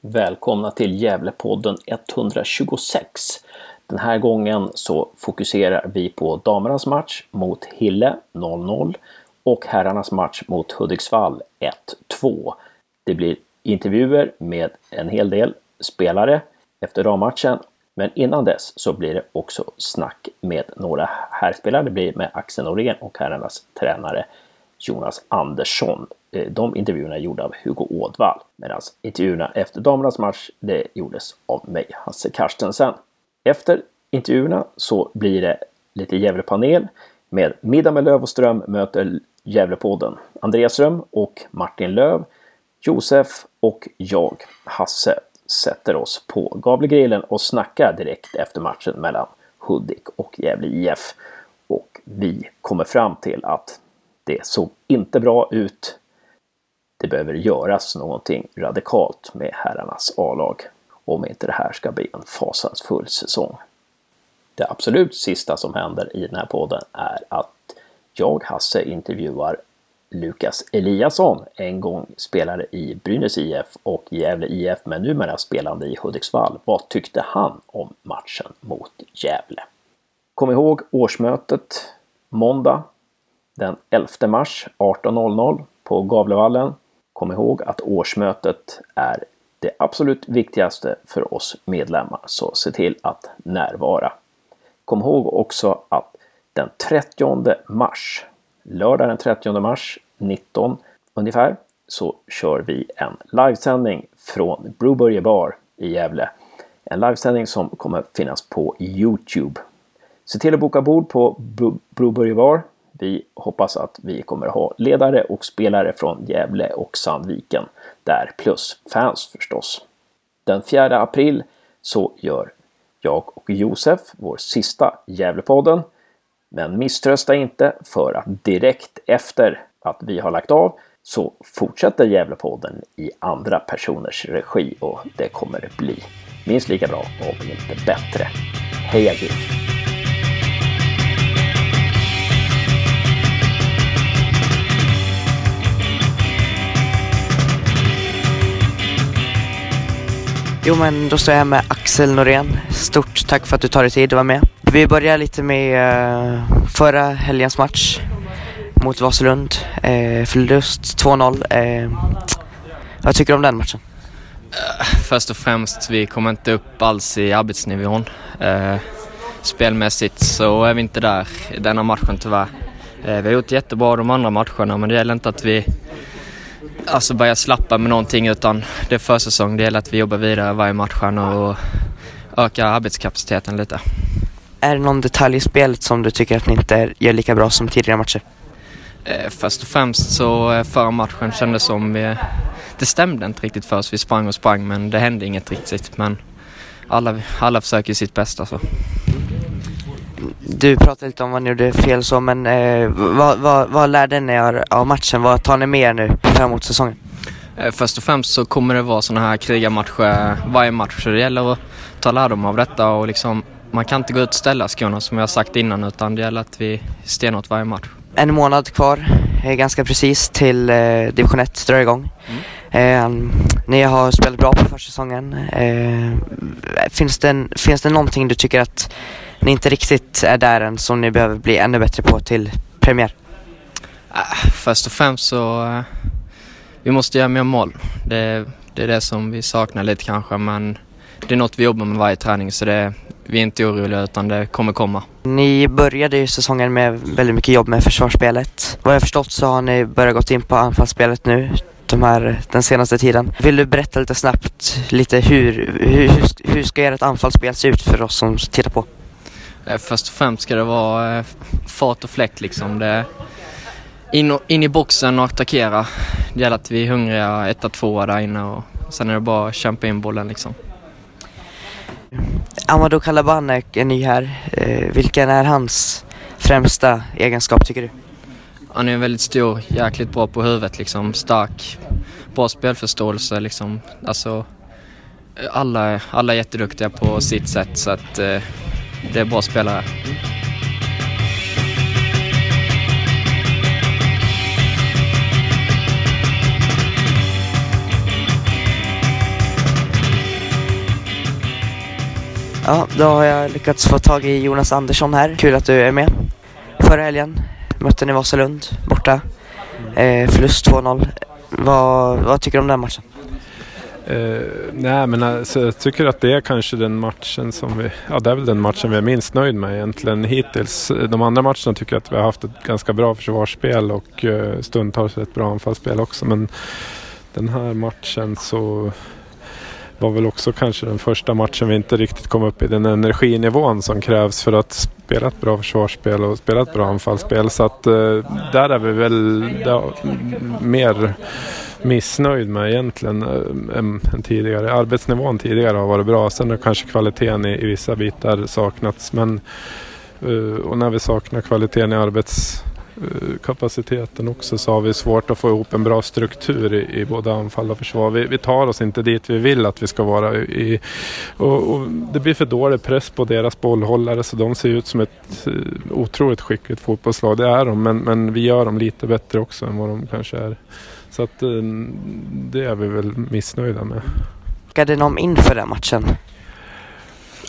Välkomna till Gävlepodden 126. Den här gången så fokuserar vi på damernas match mot Hille 0-0 och herrarnas match mot Hudiksvall 1-2. Det blir intervjuer med en hel del spelare efter dammatchen men innan dess så blir det också snack med några herrspelare. Det blir med Axel Norén och herrarnas tränare Jonas Andersson. Eh, de intervjuerna är gjorda av Hugo Ådvall medan intervjuerna efter damernas match det gjordes av mig, Hasse Carstensen. Efter intervjuerna så blir det lite Gävlepanel med Middag med Löv och Ström möter Gävlepodden. Andreas Ström och Martin Löv, Josef och jag, Hasse, sätter oss på Gavlegrillen och snackar direkt efter matchen mellan Hudik och Gävle IF. Och vi kommer fram till att det såg inte bra ut. Det behöver göras någonting radikalt med herrarnas A-lag om inte det här ska bli en fasansfull säsong. Det absolut sista som händer i den här podden är att jag, Hasse, intervjuar Lukas Eliasson, en gång spelare i Brynäs IF och Gävle IF, men numera spelande i Hudiksvall. Vad tyckte han om matchen mot Gävle? Kom ihåg årsmötet måndag den 11 mars 18.00 på Gavlevallen. Kom ihåg att årsmötet är det absolut viktigaste för oss medlemmar, så se till att närvara. Kom ihåg också att den 30 mars, lördag den 30 mars 19 ungefär, så kör vi en livesändning från Broberger Bar i Gävle. En livesändning som kommer finnas på Youtube. Se till att boka bord på Broberger Bar vi hoppas att vi kommer ha ledare och spelare från Gävle och Sandviken där, plus fans förstås. Den 4 april så gör jag och Josef vår sista Gävlepodden. Men misströsta inte för att direkt efter att vi har lagt av så fortsätter Gävlepodden i andra personers regi och det kommer bli minst lika bra, om inte bättre. Heja GIF! Jo men då står jag här med Axel Norén. Stort tack för att du tar dig tid att vara med. Vi börjar lite med uh, förra helgens match mot Vasalund. Uh, förlust 2-0. Uh, vad tycker du om den matchen? Uh, först och främst, vi kommer inte upp alls i arbetsnivån. Uh, spelmässigt så är vi inte där i denna matchen tyvärr. vi har gjort jättebra de andra matcherna men det gäller inte att vi alltså börja slappa med någonting utan det är försäsong. Det gäller att vi jobbar vidare varje match och ökar arbetskapaciteten lite. Är det någon detalj i spelet som du tycker att ni inte gör lika bra som tidigare matcher? Eh, först och främst så eh, förra matchen kändes som vi, det stämde inte riktigt för oss. Vi sprang och sprang men det hände inget riktigt. Men alla, alla försöker sitt bästa så. Du pratade lite om vad ni gjorde fel så, men eh, vad, vad, vad lärde ni er av matchen? Vad tar ni med er nu framåt säsongen? Eh, först och främst så kommer det vara sådana här krigarmatcher varje match, så det gäller att ta lärdom av detta och liksom man kan inte gå ut och ställa skorna som jag sagt innan utan det gäller att vi stenhårt varje match. En månad kvar, eh, ganska precis till eh, division 1 drar igång. Mm. Eh, ni har spelat bra på försäsongen. Eh, finns, det, finns det någonting du tycker att ni inte riktigt är där än som ni behöver bli ännu bättre på till premiär? Äh, först och främst så uh, vi måste göra mer mål. Det, det, är det som vi saknar lite kanske men det är något vi jobbar med varje träning så det, vi är inte oroliga utan det kommer komma. Ni började ju säsongen med väldigt mycket jobb med försvarsspelet. Vad jag förstått så har ni börjat gått in på anfallsspelet nu de här, den senaste tiden. Vill du berätta lite snabbt lite hur, hur, hur ska ert anfallsspel se ut för oss som tittar på? Eh, först och främst ska det vara eh, fart och fläkt liksom. Det in, och, in i boxen och attackera. Det gäller att vi är hungriga, etta, tvåa där inne och sen är det bara att kämpa in bollen liksom. Amadou Kalabanek är ny här. Eh, vilken är hans främsta egenskap tycker du? Han är väldigt stor, jäkligt bra på huvudet liksom, stark, bra spelförståelse liksom. Alltså, alla, alla är jätteduktiga på sitt sätt så att eh, det är bra spelare. Ja, då har jag lyckats få tag i Jonas Andersson här. Kul att du är med. Förra helgen mötte ni Vasalund borta. Mm. Eh, förlust 2-0. Vad, vad tycker du om den matchen? Uh, nej men alltså, jag tycker att det är kanske den matchen som vi, ja det är väl den matchen vi är minst nöjd med egentligen hittills. De andra matcherna tycker jag att vi har haft ett ganska bra försvarsspel och uh, stundtals ett bra anfallsspel också men den här matchen så var väl också kanske den första matchen vi inte riktigt kom upp i den energinivån som krävs för att spela ett bra försvarsspel och spela ett bra anfallsspel. Så att eh, där är vi väl där, mer missnöjd med egentligen eh, än, än tidigare. Arbetsnivån tidigare har varit bra. Sen har kanske kvaliteten i, i vissa bitar saknats. Men, eh, och när vi saknar kvaliteten i arbets... Eh, kapaciteten också så har vi svårt att få ihop en bra struktur i, i både anfall och försvar. Vi, vi, tar oss inte dit vi vill att vi ska vara. I, och, och det blir för dålig press på deras bollhållare så de ser ut som ett eh, otroligt skickligt fotbollslag. Det är de, men, men vi gör dem lite bättre också än vad de kanske är. Så att eh, det är vi väl missnöjda med. Vad de inför den matchen?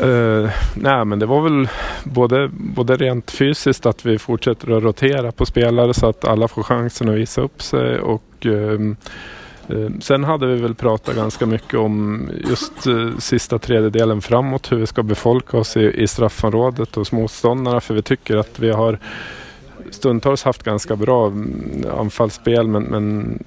Uh, nej men det var väl både, både rent fysiskt att vi fortsätter att rotera på spelare så att alla får chansen att visa upp sig och uh, uh, Sen hade vi väl pratat ganska mycket om just eh, sista tredjedelen framåt, hur vi ska befolka oss i, i straffområdet hos motståndarna. För vi tycker att vi har stundtals haft ganska bra mm, anfallsspel men, men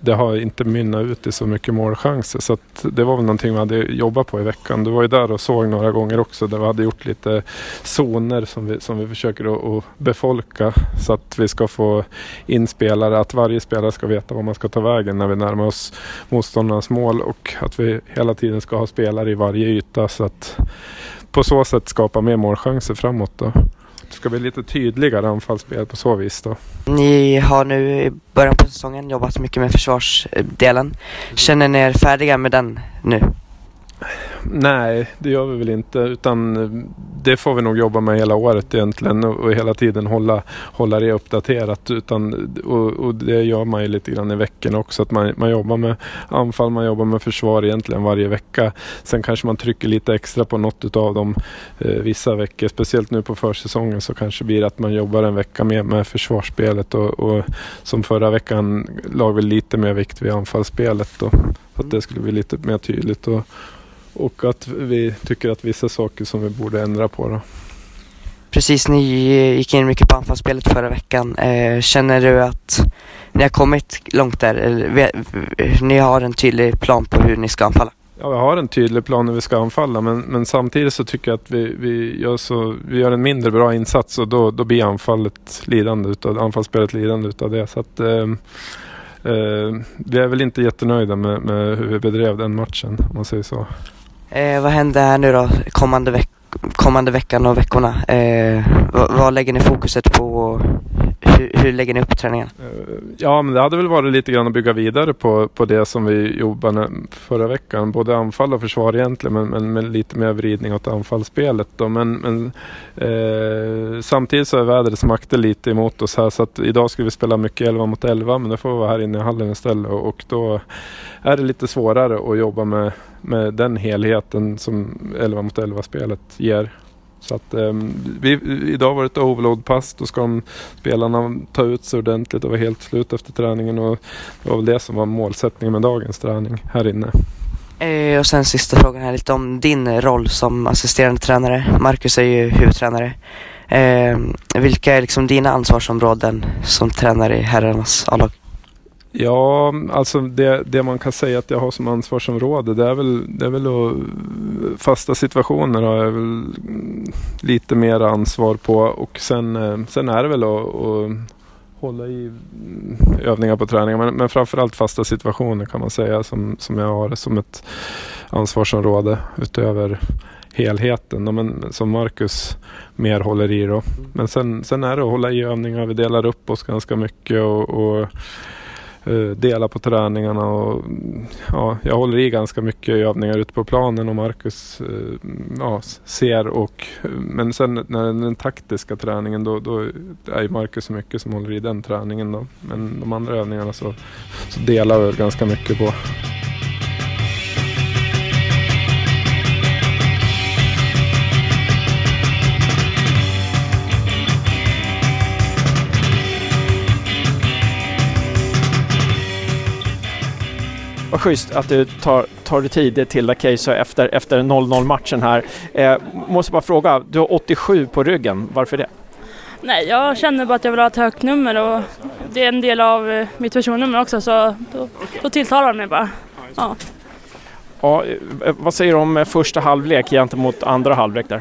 det har inte mynnat ut i så mycket målchanser. Så det var väl någonting vi hade jobbat på i veckan. Du var ju där och såg några gånger också där vi hade gjort lite zoner som vi, som vi försöker att, att befolka så att vi ska få in spelare, att varje spelare ska veta var man ska ta vägen när vi närmar oss motståndarnas mål och att vi hela tiden ska ha spelare i varje yta så att på så sätt skapa mer målchanser framåt. Då. Det ska bli lite tydligare anfallsspel på så vis då. Ni har nu i början på säsongen jobbat mycket med försvarsdelen. Känner ni er färdiga med den nu? Nej, det gör vi väl inte utan eh, det får vi nog jobba med hela året egentligen och, hela tiden hålla, hålla det uppdaterat. Utan, och, och, det gör man ju lite grann i veckan också. Att man, man jobbar med anfall, man jobbar med försvar egentligen varje vecka. Sen kanske man trycker lite extra på något av dem eh, vissa veckor. Speciellt nu på försäsongen så kanske det blir att man jobbar en vecka mer med försvarsspelet och, och som förra veckan lag vi lite mer vikt vid anfallsspelet. Då, så att det skulle bli lite mer tydligt. Och, och att vi tycker att vissa saker som vi borde ändra på. Då. Precis, ni gick in mycket på anfallsspelet förra veckan. Eh, känner du att ni har kommit långt där? Eller, ni har en tydlig plan på hur ni ska anfalla? Ja, vi har en tydlig plan hur vi ska anfalla men, men samtidigt så tycker jag att vi, vi, gör så, vi gör en mindre bra insats och då, då blir anfallet lidande utav, anfallsspelet lidande utav det. Så att, eh, eh, vi är väl inte jättenöjda med, med hur vi bedrev den matchen om man säger så. Eh, vad händer här nu då kommande, veck kommande veckan och veckorna? Eh, vad, lägger ni fokuset på? Hur, hur lägger ni upp träningen? Eh, ja, men det hade väl varit lite grann att bygga vidare på, på det som vi jobbade förra veckan. Både anfall och försvar egentligen, men, men med lite mer vridning åt anfallsspelet. Då. Men, men eh, samtidigt så är vädrets makter lite emot oss här, så att idag skulle vi spela mycket 11 mot 11, men det får vi vara här inne i hallen istället. Och, och då är det lite svårare att jobba med, med den helheten som 11 mot 11 spelet ger. Så att, um, vi, idag var det ett overload-pass. Då ska de, spelarna ta ut sig ordentligt och vara helt slut efter träningen. Och det var väl det som var målsättningen med dagens träning här inne. Eh, och sen sista frågan här lite om din roll som assisterande tränare. Marcus är ju huvudtränare. Eh, vilka är liksom dina ansvarsområden som tränare i herrarnas A-lag? Ja, alltså det, det, man kan säga att jag har som ansvarsområde det är väl, det är väl att, fasta situationer har jag väl lite mer ansvar på. Och sen, eh, sen är det väl att, att hålla i övningar på träningar. Men, men framförallt fasta situationer kan man säga som, som jag har som ett ansvarsområde utöver helheten men, som Marcus mer håller i då. Men sen, sen är det att hålla i övningar, vi delar upp oss ganska mycket och, och Eh, dela på träningarna och ja, jag håller i ganska mycket övningar ute på planen och Marcus eh, ja, ser och men sen när den taktiska träningen då, då är Marcus så mycket som håller i den träningen då. Men de andra övningarna så, så delar vi ganska mycket på. Vad schysst att du tar, tar dig tid till Keiso efter, efter 0-0 matchen här. Eh, måste bara fråga, du har 87 på ryggen, varför det? Nej, jag känner bara att jag vill ha ett högt nummer och det är en del av eh, mitt personnummer också så då, då tilltalar det mig bara. Ja. Ja, eh, vad säger du om eh, första halvlek gentemot andra halvlek där?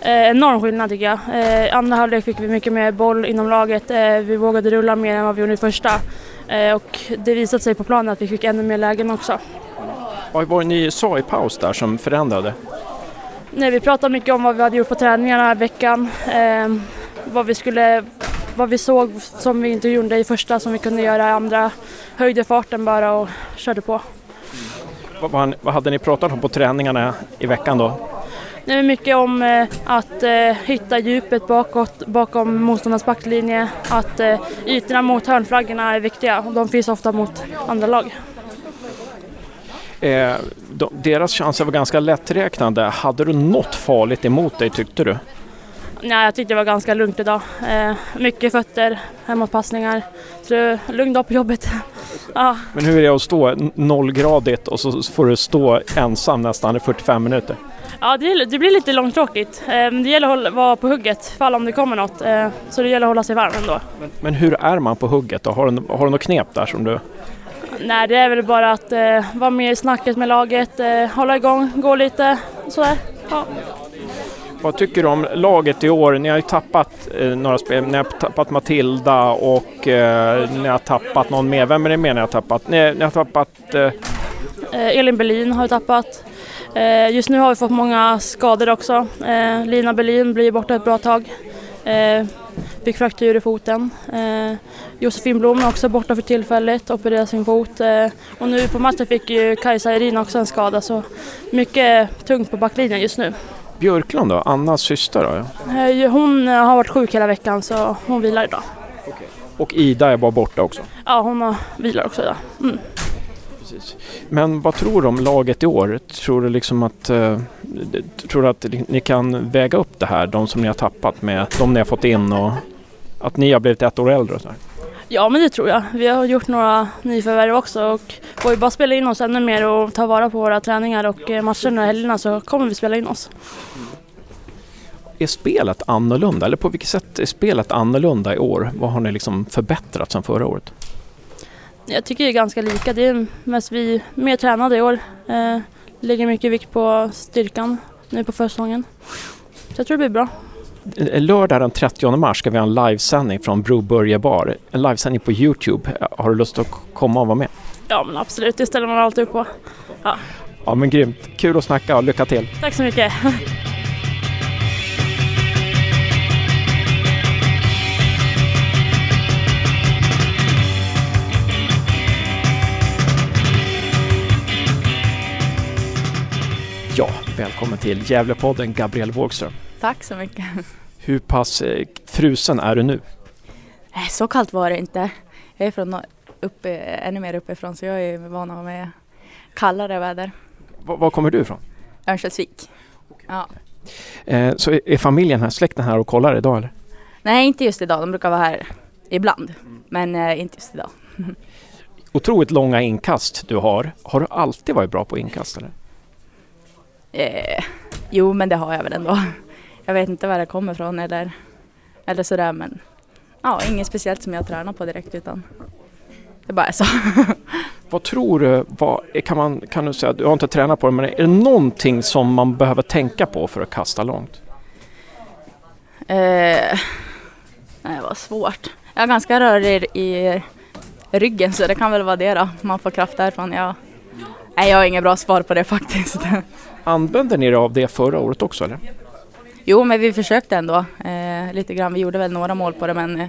Eh, enorm skillnad tycker jag. Eh, andra halvlek fick vi mycket mer boll inom laget. Eh, vi vågade rulla mer än vad vi gjorde i första. Eh, och det visade sig på planen att vi fick ännu mer lägen också. Vad var det ni sa i paus där som förändrade? Nej, vi pratade mycket om vad vi hade gjort på träningarna i veckan. Eh, vad, vi skulle, vad vi såg som vi inte gjorde i första som vi kunde göra i andra. Höjde farten bara och körde på. Vad, vad hade ni pratat om på träningarna i veckan då? Det är mycket om eh, att eh, hitta djupet bakåt, bakom motståndarnas backlinje. Att eh, ytorna mot hörnflaggorna är viktiga och de finns ofta mot andra lag. Eh, de, deras chanser var ganska lätträknade. Hade du något farligt emot dig tyckte du? Nej, jag tyckte det var ganska lugnt idag. Eh, mycket fötter, hemåtpassningar. Så lugn dag på jobbet. ja. Men hur är det att stå nollgradigt och så får du stå ensam nästan i 45 minuter? Ja, det, det blir lite långtråkigt. Eh, det gäller att vara på hugget fall om det kommer något. Eh, så det gäller att hålla sig varm ändå. Men, men hur är man på hugget då? Har du, har du något knep där som du... Nej, det är väl bara att eh, vara med i snacket med laget, eh, hålla igång, gå lite sådär. Ja. Vad tycker du om laget i år? Ni har ju tappat eh, några spel. Ni har tappat Matilda och eh, ni har tappat någon mer. Vem är det mer ni har tappat? Ni, ni har tappat... Eh... Elin Berlin har vi tappat. Eh, just nu har vi fått många skador också. Eh, Lina Berlin blir borta ett bra tag. Eh, fick fraktur i foten. Josefin Blom är också borta för tillfället, opererar sin fot. och nu på matchen fick ju Kajsa Irin också en skada så mycket tungt på backlinjen just nu. Björklund då, Annas syster då? Hon har varit sjuk hela veckan så hon vilar idag. Och Ida är bara borta också? Ja, hon har vilar också idag. Mm. Men vad tror du om laget i år? Tror du liksom att, uh, tror du att ni kan väga upp det här, de som ni har tappat med de ni har fått in och att ni har blivit ett år äldre? Och så här? Ja men det tror jag. Vi har gjort några nyförvärv också och får vi bara spela in oss ännu mer och ta vara på våra träningar och eh, matcherna och helgerna så kommer vi spela in oss. Är spelet annorlunda eller på vilket sätt är spelet annorlunda i år? Vad har ni liksom förbättrat sedan förra året? Jag tycker det är ganska lika. Det är mest vi mer tränade i år. Eh, lägger mycket vikt på styrkan nu på försäsongen. Så jag tror det blir bra. Eh, lördag den 30 mars ska vi ha en livesändning från Broberga bar. En livesändning på Youtube. Har du lust att komma och vara med? Ja men absolut, det ställer man alltid upp på. Ja. ja men grymt. Kul att snacka och lycka till. Tack så mycket. välkommen till Gävlepodden Gabriel Wågström. Tack så mycket. Hur pass eh, frusen är du nu? Så kallt var det inte. Jag är från uppe, ännu mer uppifrån så jag är van med kallare väder. Var, var kommer du ifrån? Örnsköldsvik. Okay. Ja. Eh, så är, är familjen här, släkten här och kollar idag eller? Nej, inte just idag. De brukar vara här ibland, mm. men eh, inte just idag. Otroligt långa inkast du har. Har du alltid varit bra på inkast eller? Eh, jo, men det har jag väl ändå. Jag vet inte var det kommer ifrån eller, eller sådär men ja, inget speciellt som jag tränar på direkt utan det bara är så. Vad tror du, vad, kan, man, kan du säga, du har inte tränat på det, men är det någonting som man behöver tänka på för att kasta långt? Eh, nej, det var svårt. Jag är ganska rörig i ryggen så det kan väl vara det då. Man får kraft därifrån. Jag, nej, jag har inget bra svar på det faktiskt. Använde ni er av det förra året också eller? Jo, men vi försökte ändå eh, lite grann. Vi gjorde väl några mål på det men eh,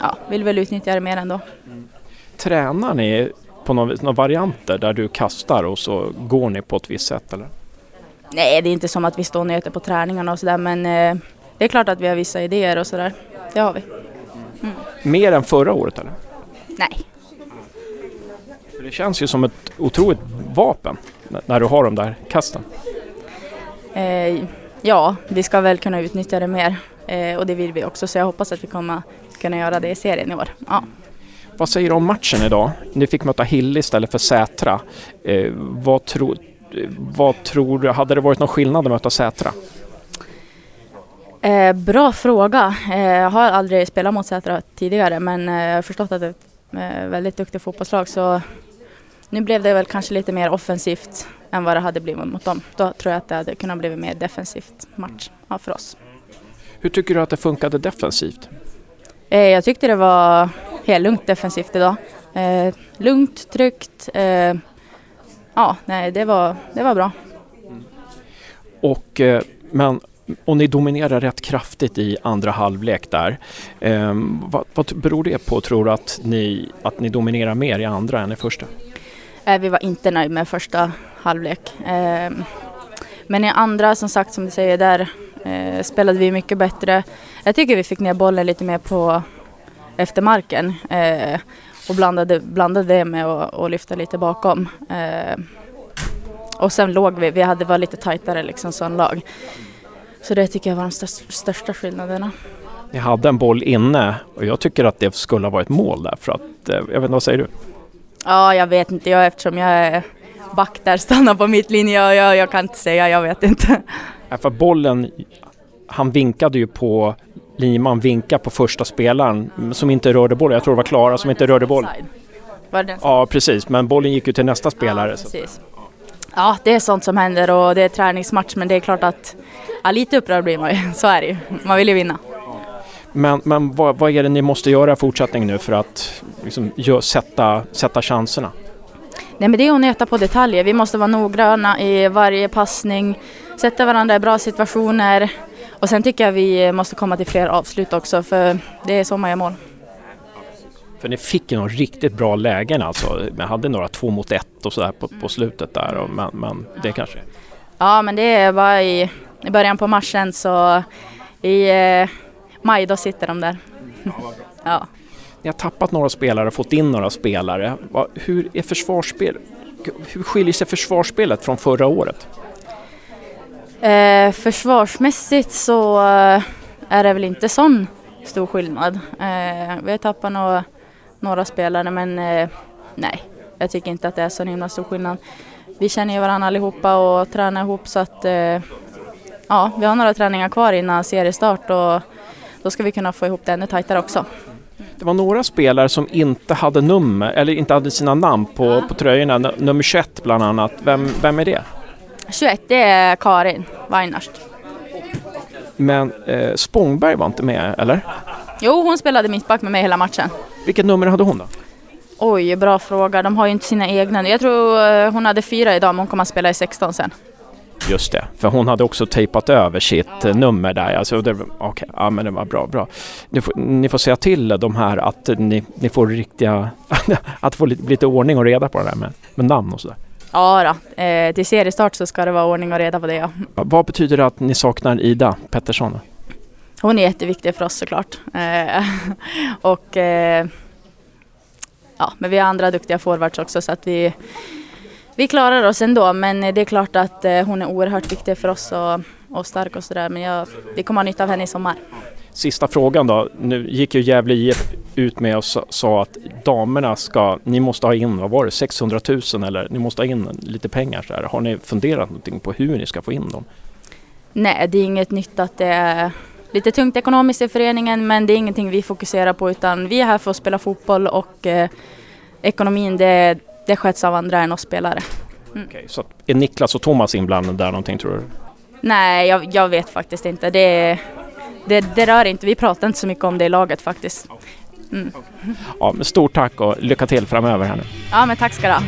ja, vill väl utnyttja det mer ändå. Mm. Tränar ni på några varianter där du kastar och så går ni på ett visst sätt eller? Nej, det är inte som att vi står och nöter på träningarna och sådär men eh, det är klart att vi har vissa idéer och sådär. Det har vi. Mm. Mer än förra året eller? Nej. Det känns ju som ett otroligt vapen när du har de där kasten? Eh, ja, vi ska väl kunna utnyttja det mer eh, och det vill vi också så jag hoppas att vi kommer kunna göra det i serien i år. Ja. vad säger du om matchen idag? Ni fick möta Hill istället för Sätra. Eh, vad, tro, vad tror du, hade det varit någon skillnad att möta Sätra? Eh, bra fråga. Eh, jag har aldrig spelat mot Sätra tidigare men eh, jag har förstått att det är ett eh, väldigt duktigt fotbollslag så nu blev det väl kanske lite mer offensivt än vad det hade blivit mot dem. Då tror jag att det hade kunnat bli mer defensivt match ja, för oss. Hur tycker du att det funkade defensivt? Eh, jag tyckte det var helt lugnt defensivt idag. Eh, lugnt, tryggt. Eh, ja, nej, det var, det var bra. Och, eh, men, och ni dominerar rätt kraftigt i andra halvlek där. Eh, vad, vad beror det på tror du att ni, att ni dominerar mer i andra än i första? Eh, vi var inte nöjda med första halvlek. Eh, men i andra, som sagt, som du säger, där eh, spelade vi mycket bättre. Jag tycker vi fick ner bollen lite mer på efter marken eh, och blandade, blandade det med att och lyfta lite bakom. Eh, och sen låg vi, vi hade var lite tajtare liksom som lag. Så det tycker jag var de största, skillnaderna. Ni hade en boll inne och jag tycker att det skulle ha varit mål där för att, eh, jag vet inte, vad säger du? Ja, jag vet inte, jag, eftersom jag är back där, stannar på mittlinje, jag, jag, jag kan inte säga, jag vet inte. Ja, för bollen, han vinkade ju på, Liman vinkade på första spelaren som inte rörde bollen. Jag tror det var Klara som inte rörde bollen. Ja, precis, men bollen gick ju till nästa spelare. så- Precis. Ja, det är sånt som händer och det är träningsmatch men det är klart att ja, lite upprörd blir man ju. Så är det ju. Man vill ju vinna. Men, men vad, vad är det ni måste göra i fortsättningen nu för att liksom, gö- sätta, sätta chanserna? Nej men det är att nöta på detaljer. Vi måste vara noggranna i varje passning, sätta varandra i bra situationer och sen tycker jag vi måste komma till fler avslut också för det är så man gör mål. För ni fick ju några riktigt bra lägen alltså. Men hade några två mot ett och sådär på, på slutet där. Och, men, men det kanske... Ja men det bara i, i början på marschen så i eh, maj då sitter de där. Ja. Ni har tappat några spelare och fått in några spelare. Hur är försvarsspel? Hur skiljer sig försvarsspelet från förra året? Eh, försvarsmässigt så eh, är det väl inte sån stor skillnad. Eh, vi har tappat några, några spelare men eh, nej, jag tycker inte att det är så himla stor skillnad. Vi känner ju varandra allihopa och tränar ihop så att eh, ja, vi har några träningar kvar innan seriestart och då ska vi kunna få ihop det ännu tajtare också. Det var några spelare som inte hade nummer, eller inte hade sina namn på, på tröjorna. Nummer 21 bland annat. Vem, vem är det? 21 det är Karin Weinarst. Men eh, Spångberg var inte med, eller? Jo, hon spelade mittback med mig hela matchen. Vilket nummer hade hon då? Oj, bra fråga. De har ju inte sina egna. Jag tror eh, hon hade fyra idag men hon kommer att spela i 16 sen. Just det, för hon hade också tejpat över sitt eh, nummer där. Alltså, det, okej, ja men det var bra, bra. Ni får, ni får säga till de här att ni, ni får riktiga, att få lite, lite ordning och reda på det där med, med namn och sådär. Ja då, eh, till seriestart så ska det vara ordning och reda på det ja. Vad betyder det att ni saknar Ida Pettersson? Hon är jätteviktig för oss såklart. Eh, och eh, ja, men vi har andra duktiga forwards också så att vi, vi klarar oss ändå. Men det är klart att eh, hon är oerhört viktig för oss och, och stark och sådär. Men jag, vi kommer ha nytta av henne i sommar. Sista frågan då. Nu gick ju Gävle IF ut med och sa, att damerna ska, ni måste ha in, vad var det, 600 000 eller ni måste ha in lite pengar så här. Har ni funderat någonting på hur ni ska få in dem? Nej, det är inget nytt att det är lite tungt ekonomiskt i föreningen men det är ingenting vi fokuserar på utan vi är här för att spela fotboll och eh, ekonomin det, det sköts av andra än oss spelare. Okej, så att, är Niklas och Thomas inblandade där någonting tror du? Nej, jag, jag vet faktiskt inte. Det, det, det rör inte, vi pratar inte så mycket om det i laget faktiskt. Mm. Ja, men stort tack och lycka till framöver här nu. Ja, men tack ska du ha.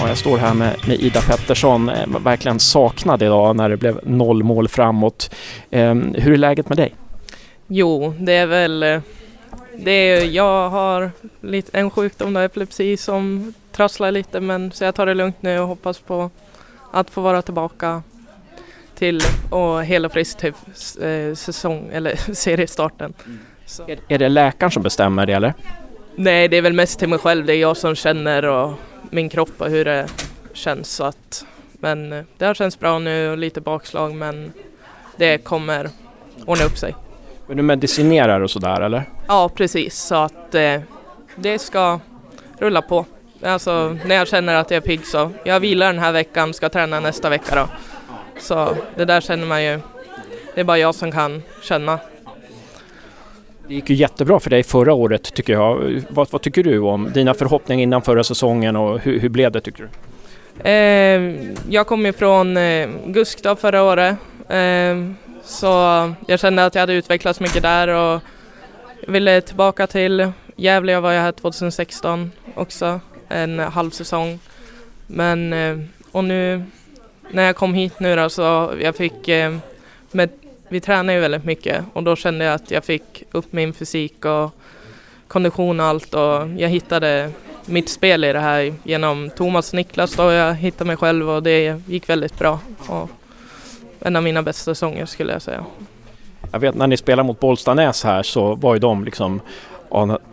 Ja, jag står här med, med Ida Pettersson, eh, verkligen saknad idag när det blev noll mål framåt. Eh, hur är läget med dig? Jo, det är väl... eh, Det är, jag har lite, en sjukdom, då, epilepsi, som trasslar lite men så jag tar det lugnt nu och hoppas på att få vara tillbaka till och hel och frisk till eh, säsong eller seriestarten. Så. Är, är det läkaren som bestämmer det eller? Nej, det är väl mest till mig själv. Det är jag som känner och min kropp och hur det känns. Så att, men eh, det har känts bra nu och lite bakslag men det kommer ordna upp sig. Men du medicinerar och sådär eller? Ja, precis. Så att eh, det ska rulla på. Alltså när jag känner att jag är pigg så. Jag vilar den här veckan, ska träna nästa vecka då. Så det där känner man ju. Det är bara jag som kan känna. Det gick ju jättebra för dig förra året tycker jag. Vad, vad tycker du om dina förhoppningar innan förra säsongen och hur, hur blev det tycker du? Eh, jag kom ju från eh, Gusk då förra året. Eh, så jag kände att jag hade utvecklats mycket där och ville tillbaka till Gävle. Jag var ju här 2016 också, en halv säsong. Men eh, och nu när jag kom hit nu då så jag fick eh, med, vi tränade ju väldigt mycket och då kände jag att jag fick upp min fysik och kondition och allt och jag hittade mitt spel i det här genom Thomas och Niklas och jag hittade mig själv och det gick väldigt bra. Och en av mina bästa säsonger skulle jag säga. Jag vet när ni spelade mot Bollstanäs här så var ju de liksom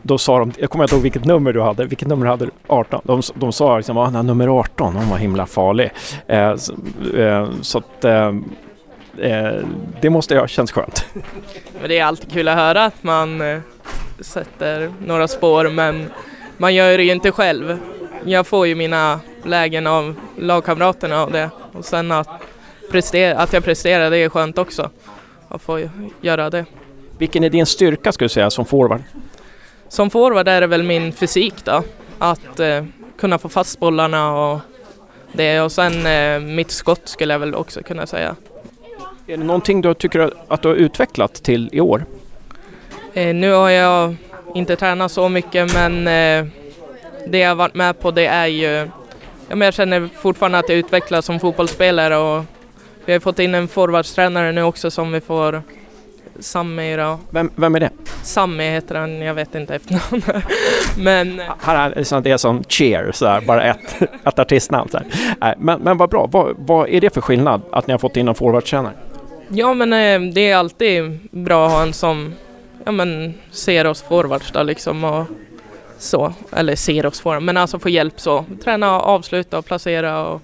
då sa de, jag kommer inte ihåg vilket nummer du hade, vilket nummer hade du? 18? De, de sa liksom, ah, nummer 18, hon var himla farlig. Eh, så, eh, så att eh det måste ha känts skönt. Det är alltid kul att höra att man eh, sätter några spår men man gör det ju inte själv. Jag får ju mina lägen av lagkamraterna och det och sen att, prestera, att jag presterar det är skönt också. Att få göra det. Vilken är din styrka skulle du säga som forward? Som forward är det väl min fysik då. Att eh, kunna få fast bollarna och det och sen eh, mitt skott skulle jag väl också kunna säga. Är det någonting du tycker att du har utvecklat till i år? Eh, nu har jag inte tränat så mycket men eh, det jag varit med på det är ju, ja, jag känner fortfarande att jag utvecklas som fotbollsspelare och vi har fått in en forwardstränare nu också som vi får Sammy då. Vem, vem är det? Sammy heter han, jag vet inte efternamn. men... Han är liksom det är som Cheer, så här, bara ett, ett artistnamn. Så här. Men, men vad bra, vad, vad är det för skillnad att ni har fått in en forwardtränare? Ja men eh, det är alltid bra att ha en som ja, men, ser oss forwards då liksom och så. Eller ser oss forwards, men alltså få hjälp så. Träna, avsluta och placera och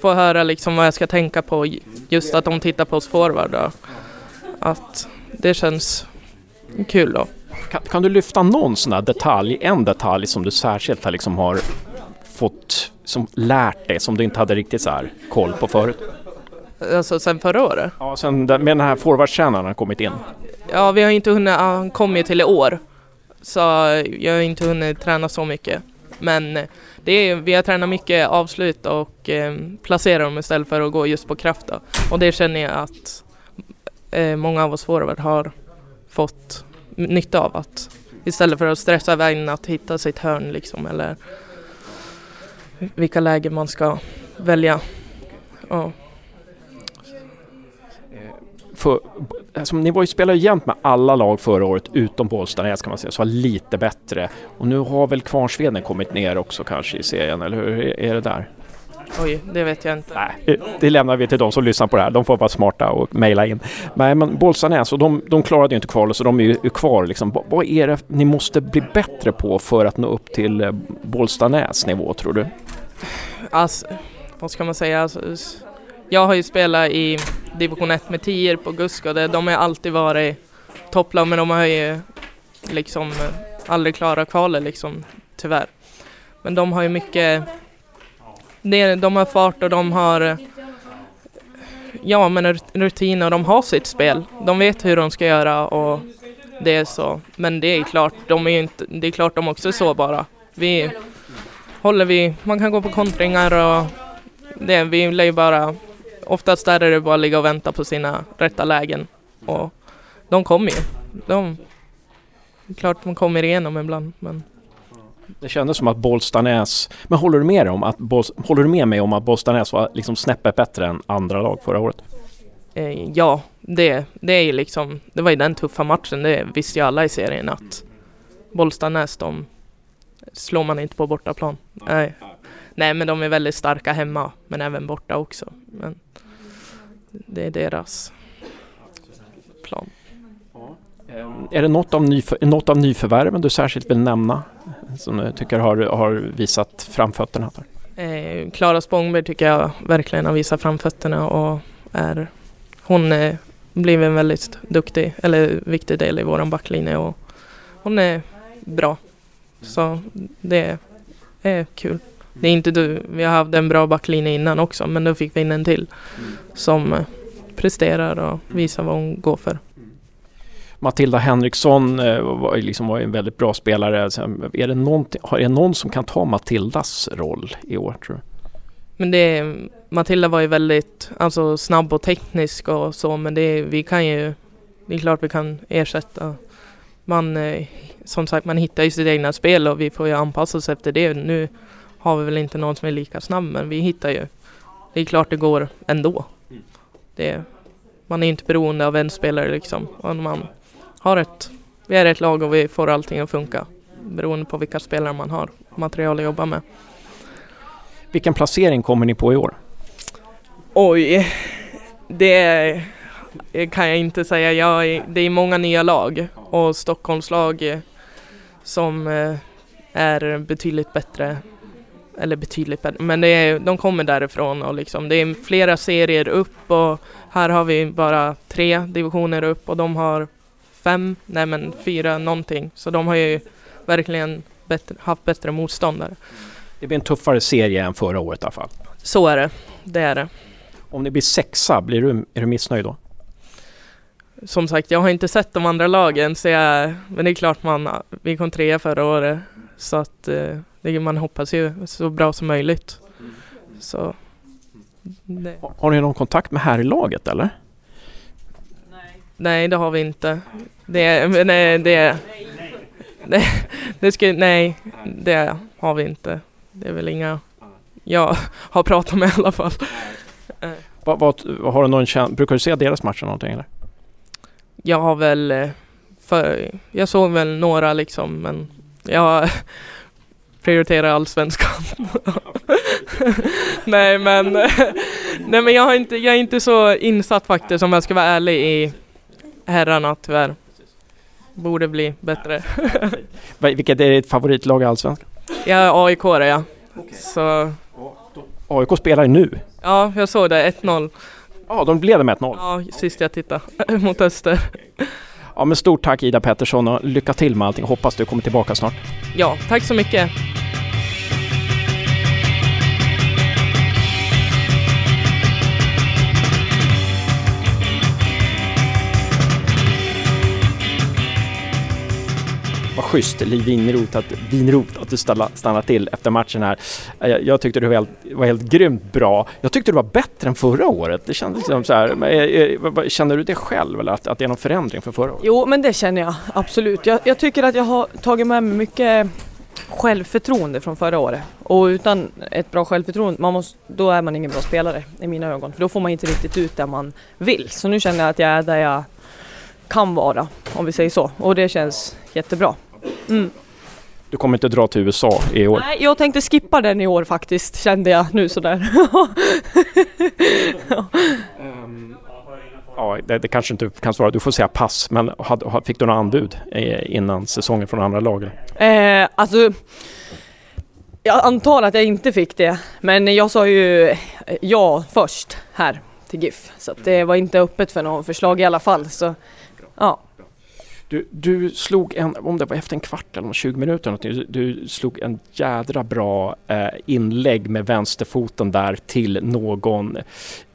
få höra liksom vad jag ska tänka på just att de tittar på oss forward. Då. Att det känns kul då. Kan, kan, du lyfta någon sån här detalj, en detalj som du särskilt har, liksom har fått, som lärt dig, som du inte hade riktigt så här koll på förut? Alltså sen förra året? Ja, sen med den här forwardtränaren har kommit in. Ja, vi har inte hunnit, han kom ju till i år. Så jag har inte hunnit träna så mycket. Men det är, vi har tränat mycket avslut och eh, placera dem istället för att gå just på kraft. Då. Och det känner jag att eh, många av oss forward har fått nytta av. att Istället för att stressa iväg att hitta sitt hörn liksom eller vilka lägen man ska välja. Ja. För, alltså, ni var ju spelade jämt med alla lag förra året utom Bollstanäs kan man säga, så var lite bättre. Och nu har väl Kvarnsveden kommit ner också kanske i serien, eller hur är det där? Oj, det vet jag inte. Nej, det lämnar vi till de som lyssnar på det här. De får vara smarta och mejla in. Nej, men Bollstanäs, och de, de klarade ju inte kvalet så de är ju kvar. Liksom. Vad är det ni måste bli bättre på för att nå upp till eh, Bollstanäs nivå tror du? Alltså, vad ska man säga? Alltså, jag har ju spelat i division 1 med tior på Gusk och de har alltid varit topplag men de har ju liksom eh, aldrig klarat kvalet liksom, tyvärr. Men de har ju mycket de har fart och de har eh, ja men rutin och de har sitt spel. De vet hur de ska göra och det är så. Men det är klart, de är inte, det är klart de också är sårbara. Vi håller vi, man kan gå på kontringar och det, vi lär ju bara, oftast där är det bara att ligga och vänta på sina rätta lägen. Och de kommer ju. De, klart de kommer igenom ibland men det kändes som att Bollstanäs, men håller du med, om att, håller du med mig om att Bollstanäs var liksom snäppet bättre än andra lag förra året? Eh, ja, det, det är ju liksom, det var ju den tuffa matchen, det visste ju alla i serien att Bollstanäs, de slår man inte på bortaplan. Nej. Nej, men de är väldigt starka hemma, men även borta också. Men det är deras plan. Eh, Är det något av, nyför, något av nyförvärven du särskilt vill nämna som du tycker har, har visat framfötterna? Eh, Klara Spångberg tycker jag verkligen har visat framfötterna och är, hon är, blivit en väldigt duktig eller viktig del i våran backlinje och hon är bra. Så det är kul. Det är inte du, vi har haft en bra backlinje innan också men då fick vi in en till som eh, presterar och visar vad hon går för. Matilda Henriksson eh, var, liksom var en väldigt bra spelare. Är det, någon, är det någon som kan ta Matildas roll i år tror du? Men det, Matilda var ju väldigt alltså, snabb och teknisk och så men det, vi kan ju, det är klart vi kan ersätta. Man, eh, som sagt man hittar ju sitt egna spel och vi får ju anpassa oss efter det. Nu har vi väl inte någon som är lika snabb men vi hittar ju. Det är klart det går ändå. Det, man är inte beroende av en spelare liksom. Och man har ett, vi är ett lag och vi får allting att funka. Beroende på vilka spelare man har material att jobba med. Vilken placering kommer ni på i år? Oj, det kan jag inte säga. Jag, det är många nya lag och Stockholmslag som eh, är betydligt bättre. Eller betydligt bättre, men det är, de kommer därifrån och liksom, det är flera serier upp och här har vi bara tre divisioner upp och de har fem, nej men fyra någonting. Så de har ju verkligen bättre, haft bättre motståndare. Det blir en tuffare serie än förra året i alla fall. Så är det, det är det. Om ni blir sexa, blir du, är du missnöjd då? Som sagt, jag har inte sett de andra lagen så jag, men det är klart man, vi kom trea förra året så att eh, det, man hoppas ju så bra som möjligt. Så, det. Har ni någon kontakt med herrlaget eller? Nej, det har vi inte. Det, nej, det, det, det ska, nej, det har vi inte. Det är väl inga jag har pratat med i alla fall. Vad, vad, har du någon brukar du se deras matcher någonting eller? Jag har väl, eh, för, jag såg väl några liksom men jag prioriterar allsvenskan. nej men, nej men jag, har inte, jag är inte så insatt faktiskt om jag ska vara ärlig i herrarna tyvärr. Borde bli bättre. Vilket är ditt favoritlag i Allsvenskan? Jag är AIK är jag. Så... AIK spelar ju nu. Ja, jag såg det. 1-0. Ja, de leder med 1-0. Ja, sist jag tittade mot Öster. Ja, men stort tack Ida Pettersson och lycka till med allting. Hoppas du kommer tillbaka snart. Ja, tack så mycket. Schysst, Liv Winroth, att, Winroth, att du stannar till efter matchen här. Eh, jag, jag tyckte du var helt, var helt grymt bra. Jag tyckte du var bättre än förra året. Det kändes liksom så här, men, eh, eh, känner du det själv eller att, att det är någon förändring från förra året? Jo, men det känner jag absolut. Jag, jag tycker att jag har tagit med mig mycket självförtroende från förra året. Och utan ett bra självförtroende, man måste, då är man ingen bra spelare i mina ögon. För då får man inte riktigt ut det man vill. Så nu känner jag att jag är där jag kan vara, om vi säger så. Och det känns jättebra. Mm. Du kommer inte dra till USA i år? Nej, jag tänkte skippa den i år faktiskt, kände jag nu sådär. um, ja, det, det, kanske inte kan svara, du får säga pass, men had, fick du några anbud eh, innan säsongen från andra lag? Eh, alltså, jag antar att jag inte fick det, men jag sa ju ja först här till GIF, så det var inte öppet för något förslag i alla fall. Så, ja. Du, du slog en, om det var efter en kvart eller 20 minuter, du, du slog en jädra bra eh, inlägg med vänsterfoten där till någon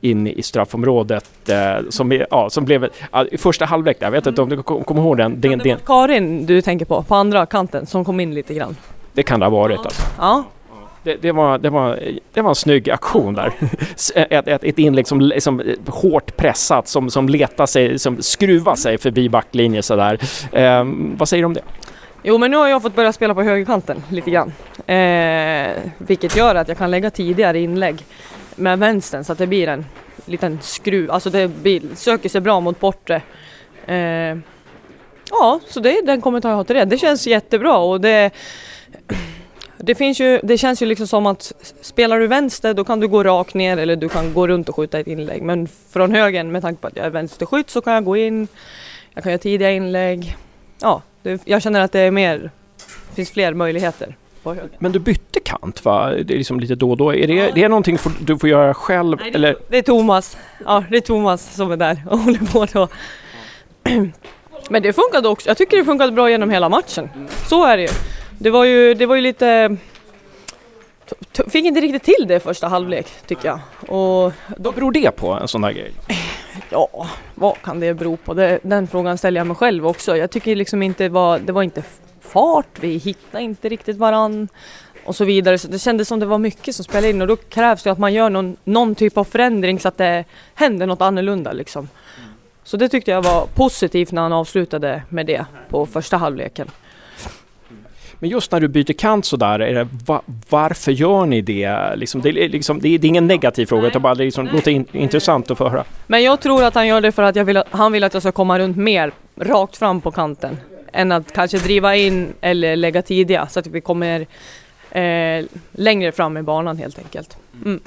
in i straffområdet eh, som, ja, som blev ja, i första halvlek. Jag vet inte om du kommer ihåg den? den, den. Karin du tänker på, på andra kanten som kom in lite grann. Det kan det ha varit ja. alltså. Ja. Det, det, var, det, var, det var en snygg aktion där. Ett, ett, ett inlägg som liksom, hårt pressat, som, som letar sig, som skruvar sig förbi backlinjen sådär. Eh, vad säger du om det? Jo men nu har jag fått börja spela på högerkanten lite grann. Eh, vilket gör att jag kan lägga tidigare inlägg med vänstern så att det blir en liten skruv, alltså det blir, söker sig bra mot bortre. Eh, ja, så det är den kommentar jag har till det. Det känns jättebra och det det, finns ju, det känns ju liksom som att spelar du vänster då kan du gå rakt ner eller du kan gå runt och skjuta ett inlägg. Men från högen med tanke på att jag är vänsterskytt så kan jag gå in jag kan göra tidiga inlägg. Ja, det, jag känner att det är mer, det finns fler möjligheter. Men du bytte kant va? Det är liksom lite då och då. Är det, det är någonting du får göra själv? Nej, eller? Det är Thomas. Ja, det är Thomas som är där och håller på då. Men det funkade också. Jag tycker det funkade bra genom hela matchen. Så är det ju. Det var ju, det var ju lite... Fick inte riktigt till det i första halvlek tycker jag. Och Vad beror det på, en sån där grej? ja, vad kan det bero på? Det, den frågan ställer jag mig själv också. Jag tycker liksom inte det var, det var inte fart, vi hittade inte riktigt varann och så vidare. Så det kändes som det var mycket som spelade in och då krävs det att man gör någon, någon typ av förändring så att det händer något annorlunda liksom. Så det tyckte jag var positivt när han avslutade med det på första halvleken. Men just när du byter kant sådär, är det, va, varför gör ni det? Liksom, det, är liksom, det, är, det är ingen negativ fråga, utan bara det liksom, låter in, intressant att få höra. Men jag tror att han gör det för att vill, han vill att jag ska komma runt mer rakt fram på kanten. Än att kanske driva in eller lägga tidiga så att vi kommer eh, längre fram i banan helt enkelt. Mm.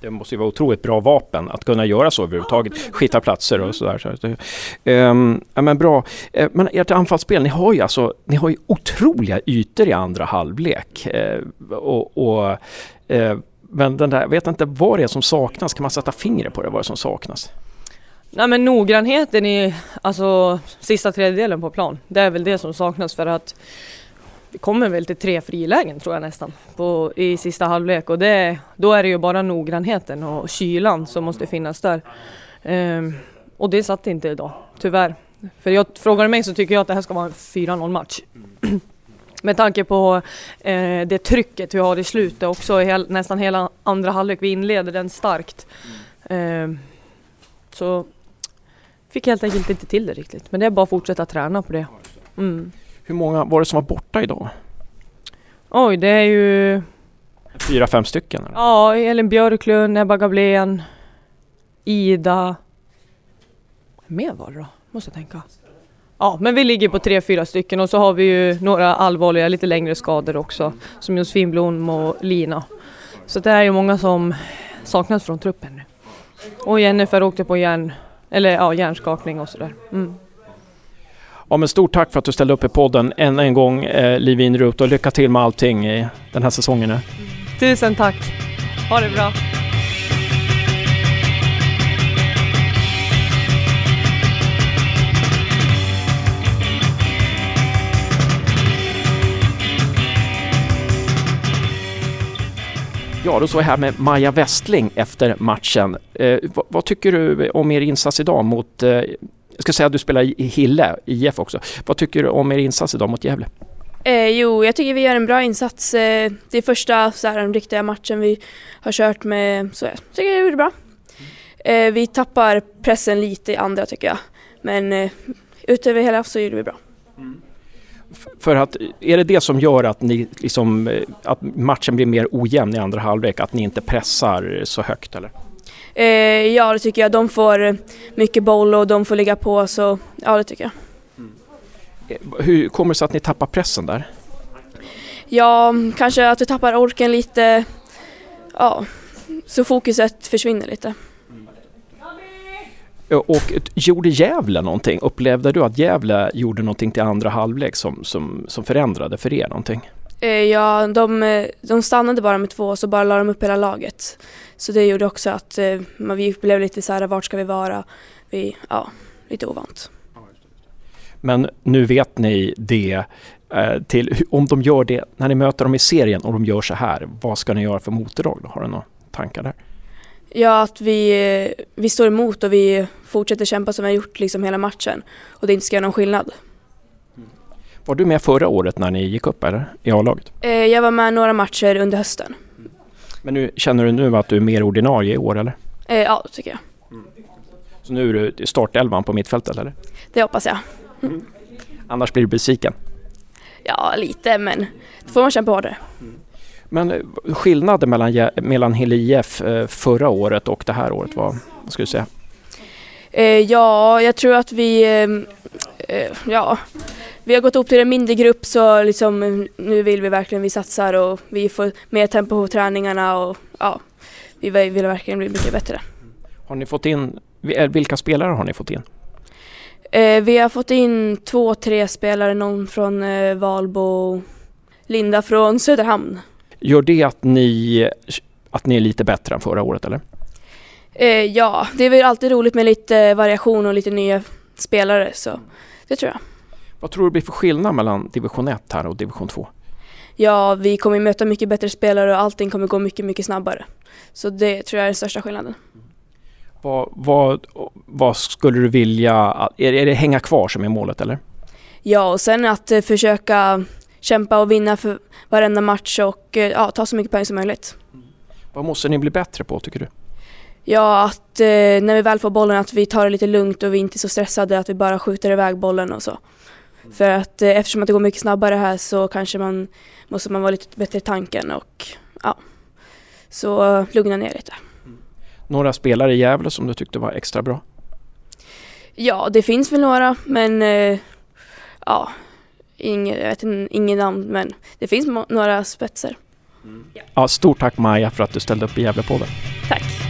Det måste ju vara otroligt bra vapen att kunna göra så överhuvudtaget. Skita platser och sådär. Så att Ehm, ja, men bra. Eh, men ert anfallsspel, ni har ju alltså ni har ju otroliga ytor i andra halvlek. Eh, och, och, eh, men den där, jag vet inte vad det är som saknas. Kan man sätta fingret på det, vad det är som saknas? Nej men noggrannheten i alltså, sista tredjedelen på plan, det är väl det som saknas för att vi kommer väl till tre frilägen tror jag nästan på, i sista halvlek och det, då är det ju bara noggrannheten och kylan som måste finnas där. Ehm, och det satt inte idag, tyvärr. För jag frågar mig så tycker jag att det här ska vara en 4-0 match. Med tanke på eh, det trycket vi har i slutet också, hel, nästan hela andra halvlek. Vi inleder den starkt. Ehm, så fick helt enkelt inte till det riktigt. Men det är bara att fortsätta träna på det. Mm. Hur många var det som var borta idag? Oj, det är ju Fyra, fem stycken? Eller? ja, Elin Björklund, Ebba Gablén, Ida. Mer var det då? Måste jag tänka. Ja, men vi ligger på tre, fyra stycken och så har vi ju några allvarliga, lite längre skador också. Som Josefin Blom och Lina. Så det är ju många som saknas från truppen nu. Och Jennifer åkte på hjärn, eller ja, hjärnskakning och sådär. Mm. Ja, men stort tack för att du ställde upp i podden än en gång, eh, Liv Inrup, och lycka till med allting i den här säsongen. nu. Tusen tack! Ha det bra! Ja, då står jag här med Maja Westling efter matchen. Eh, vad, vad tycker du om er insats idag mot, eh, jag ska säga att du spelar i Hille, IF också. Vad tycker du om er insats idag mot Gävle? Eh, jo, jag tycker vi gör en bra insats. Eh, det är första så här, den riktiga matchen vi har kört med, så jag tycker jag gjorde bra. Eh, vi tappar pressen lite i andra tycker jag. Men eh, utöver hela så gjorde vi bra. F- För att, är det det som gör att, ni liksom, eh, att matchen blir mer ojämn i andra halvlek? Att ni inte pressar så högt eller? Eh, ja, det tycker jag. De får mycket boll och de får ligga på, så ja, det tycker jag. Eh, Hur kommer det sig att ni tappar pressen där? Ja, kanske att vi tappar orken lite. Ja, så fokuset försvinner lite. Eh, Och gjorde Gävle någonting? Upplevde du att Gävle gjorde någonting till andra halvlek som, som, som förändrade för er någonting? Eh, ja, de, eh, de stannade bara med två och så bara la de upp hela laget. Så det gjorde också att eh, man, vi blev lite så här, vart ska vi vara? Vi, ja, lite ovant. Men nu vet ni det. Till, om de gör det, när ni möter dem i serien och de gör så här, vad ska ni göra för motdrag? Har du några tankar där? Ja, att vi, vi står emot och vi fortsätter kämpa som vi har gjort liksom hela matchen. Och det inte ska göra någon skillnad. Var du med förra året när ni gick upp eller? I A-laget? Eh, jag var med några matcher under hösten. Men nu, känner du nu att du är mer ordinarie i år eller? Eh, ja, det tycker jag. Så nu är du startelvan på mittfältet eller? Det hoppas jag. Annars blir du besviken. Ja, lite, men då får man kämpa hårdare. Men eh, skillnaden mellan, mellan Hille IF förra året och det här året, vad, vad ska du säga? Ja, jag tror att vi, ja, vi har gått upp till en mindre grupp så liksom, eh, nu vill vi verkligen, vi satsar och vi får mer tempo på träningarna och ja, vi vill verkligen bli mycket bättre. Har ni fått in, eh, vilka spelare har ni fått in? Eh, vi har fått in två, tre spelare, någon från eh, Valbo, Linda från Söderhamn. Gör det att ni, att ni är lite bättre än förra året eller? Eh, ja, det är väl alltid roligt med lite variation och lite nya spelare, så det tror jag. Vad tror du blir för skillnad mellan division 1 här och division 2? Ja, vi kommer möta mycket bättre spelare och allting kommer gå mycket, mycket snabbare. Så det tror jag är den största skillnaden. Vad, vad, vad skulle du vilja, är, är det hänga kvar som är målet eller? Ja, och sen att eh, försöka kämpa och vinna för varenda match och eh, ja, ta så mycket poäng som möjligt. Vad måste ni bli bättre på tycker du? Ja, att eh, när vi väl får bollen att vi tar det lite lugnt och vi inte är så stressade att vi bara skjuter iväg bollen och så. För att eh, eftersom att det går mycket snabbare här så kanske man måste man vara lite bättre i tanken och ja, så lugna ner lite. Några spelare i Gävle som du tyckte var extra bra? Ja, det finns väl några, men eh, ja, ingen, jag vet ingen namn, men det finns några spetsar. Ja, stort tack Maja för att du ställde upp i Gävlepodden. Tack!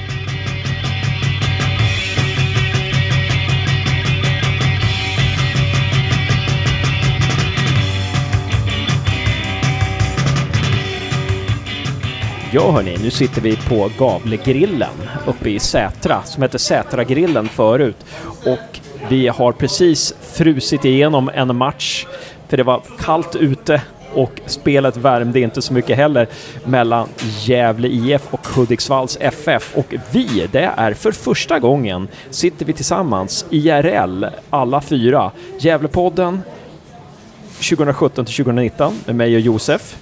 Ja hörni, nu sitter vi på Gavlegrillen uppe i Sätra, som hette Sätragrillen förut. Och vi har precis frusit igenom en match, för det var kallt ute och spelet värmde inte så mycket heller mellan Gävle IF och Hudiksvalls FF. Och vi, det är för första gången, sitter vi tillsammans IRL, alla fyra. Gävlepodden 2017 till 2019 med mig och Josef.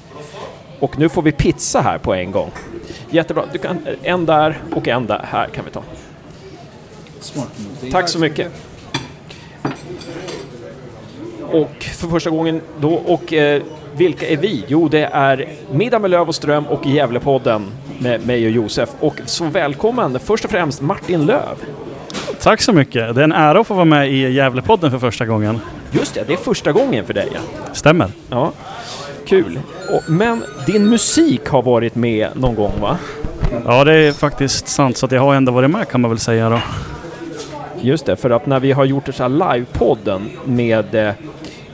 Och nu får vi pizza här på en gång. Jättebra. Du kan, en där och en där. Här kan vi ta. Tack så mycket. Och för första gången då, och eh, vilka är vi? Jo, det är Middag med Löv och Ström och Gävlepodden med mig och Josef. Och så välkommen först och främst Martin Löv. Tack så mycket. Det är en ära att få vara med i Gävlepodden för första gången. Just det, det är första gången för dig. Ja. Stämmer. Ja, kul. Men din musik har varit med någon gång va? Ja, det är faktiskt sant. Så att jag har ändå varit med kan man väl säga då. Just det, för att när vi har gjort så här livepodden med, eh,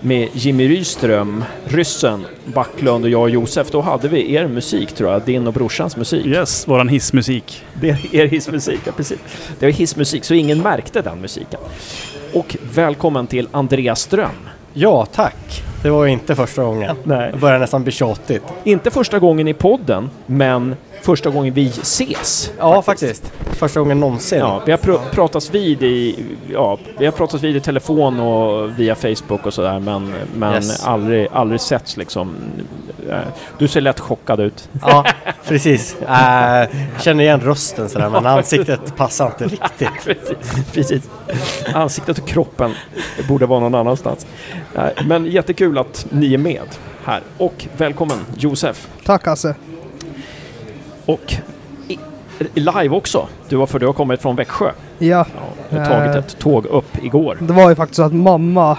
med Jimmy Ryström, ryssen, Backlund och jag och Josef, då hade vi er musik tror jag, din och brorsans musik. Yes, våran hissmusik. Det är er hissmusik, ja precis. Det var hissmusik, så ingen märkte den musiken. Och välkommen till Andreas Ström. Ja, tack. Det var ju inte första gången. Nej. Det börjar nästan bli tjatigt. Inte första gången i podden, men första gången vi ses. Ja, faktiskt. Första gången någonsin. Ja, vi har pr pratats vid i, ja, vi har pratats vid i telefon och via Facebook och sådär men, men Yes. aldrig, aldrig setts liksom. Eh, Du ser lätt chockad ut. Ja, precis. Äh, känner igen rösten sådär, men ansiktet passar inte riktigt. precis, precis. Ansiktet och kroppen borde vara någon annanstans. Nej, Men jättekul att ni är med här. Och välkommen Josef. Tack Hasse. Och i, live också. Du har för du har kommit från Växjö. Ja, Ja, har tagit Eh. ett tåg upp igår. det var ju faktiskt så att mamma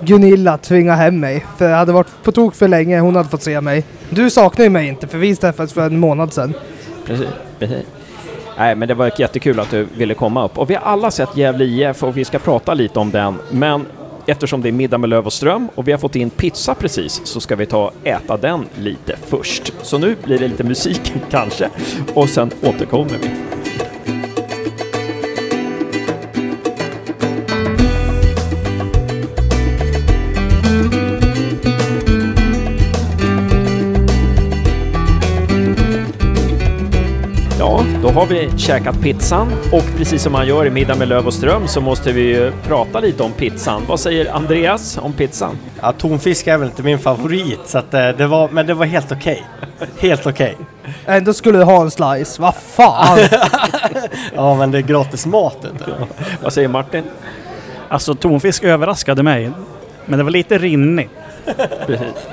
Gunilla tvingade hem mig. För jag hade varit på tok för länge, hon hade fått se mig. Du saknar ju mig inte för vi träffades för en månad sedan. Precis, precis. Nej, men det var jättekul att du ville komma upp. Och vi har alla sett Gävle IF och vi ska prata lite om den. Men eftersom det är middag med Löv och Ström och vi har fått in pizza precis så ska vi ta och äta den lite först. Så nu blir det lite musik kanske och sen återkommer vi. Har vi käkat pizzan och precis som man gör i Middag med Löv och Ström så måste vi ju prata lite om pizzan. Vad säger Andreas om pizzan? Ja, tonfisk är väl inte min favorit, så att, eh, det var, men det var helt okej. Helt okej. Ändå skulle du ha en slice, vad fan! Ja, men det är gratis mat. Inte? Vad säger Martin? Alltså tonfisk överraskade mig. Men det var lite rinnigt.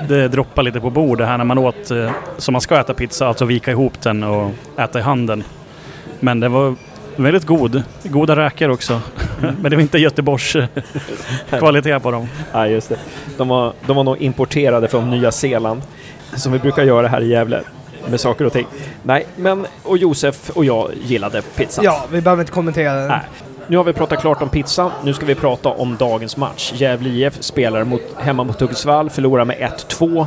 Det droppade lite på bordet här när man åt eh, som man ska äta pizza, alltså vika ihop den och äta i handen. Men det var väldigt god. Goda räkor också. Men det var inte Göteborgs kvalitet på dem. Ja, just det. De var, de var nog importerade från Nya Zeeland, som vi brukar göra här i Gävle med saker och ting. Nej, men och Josef och jag gillade pizzan. ja, vi behöver inte kommentera den. Nej. nu har vi pratat klart om pizza. Nu ska vi prata om dagens match. Gävle IF spelar mot, hemma mot Hudiksvall, förlorar med 1-2.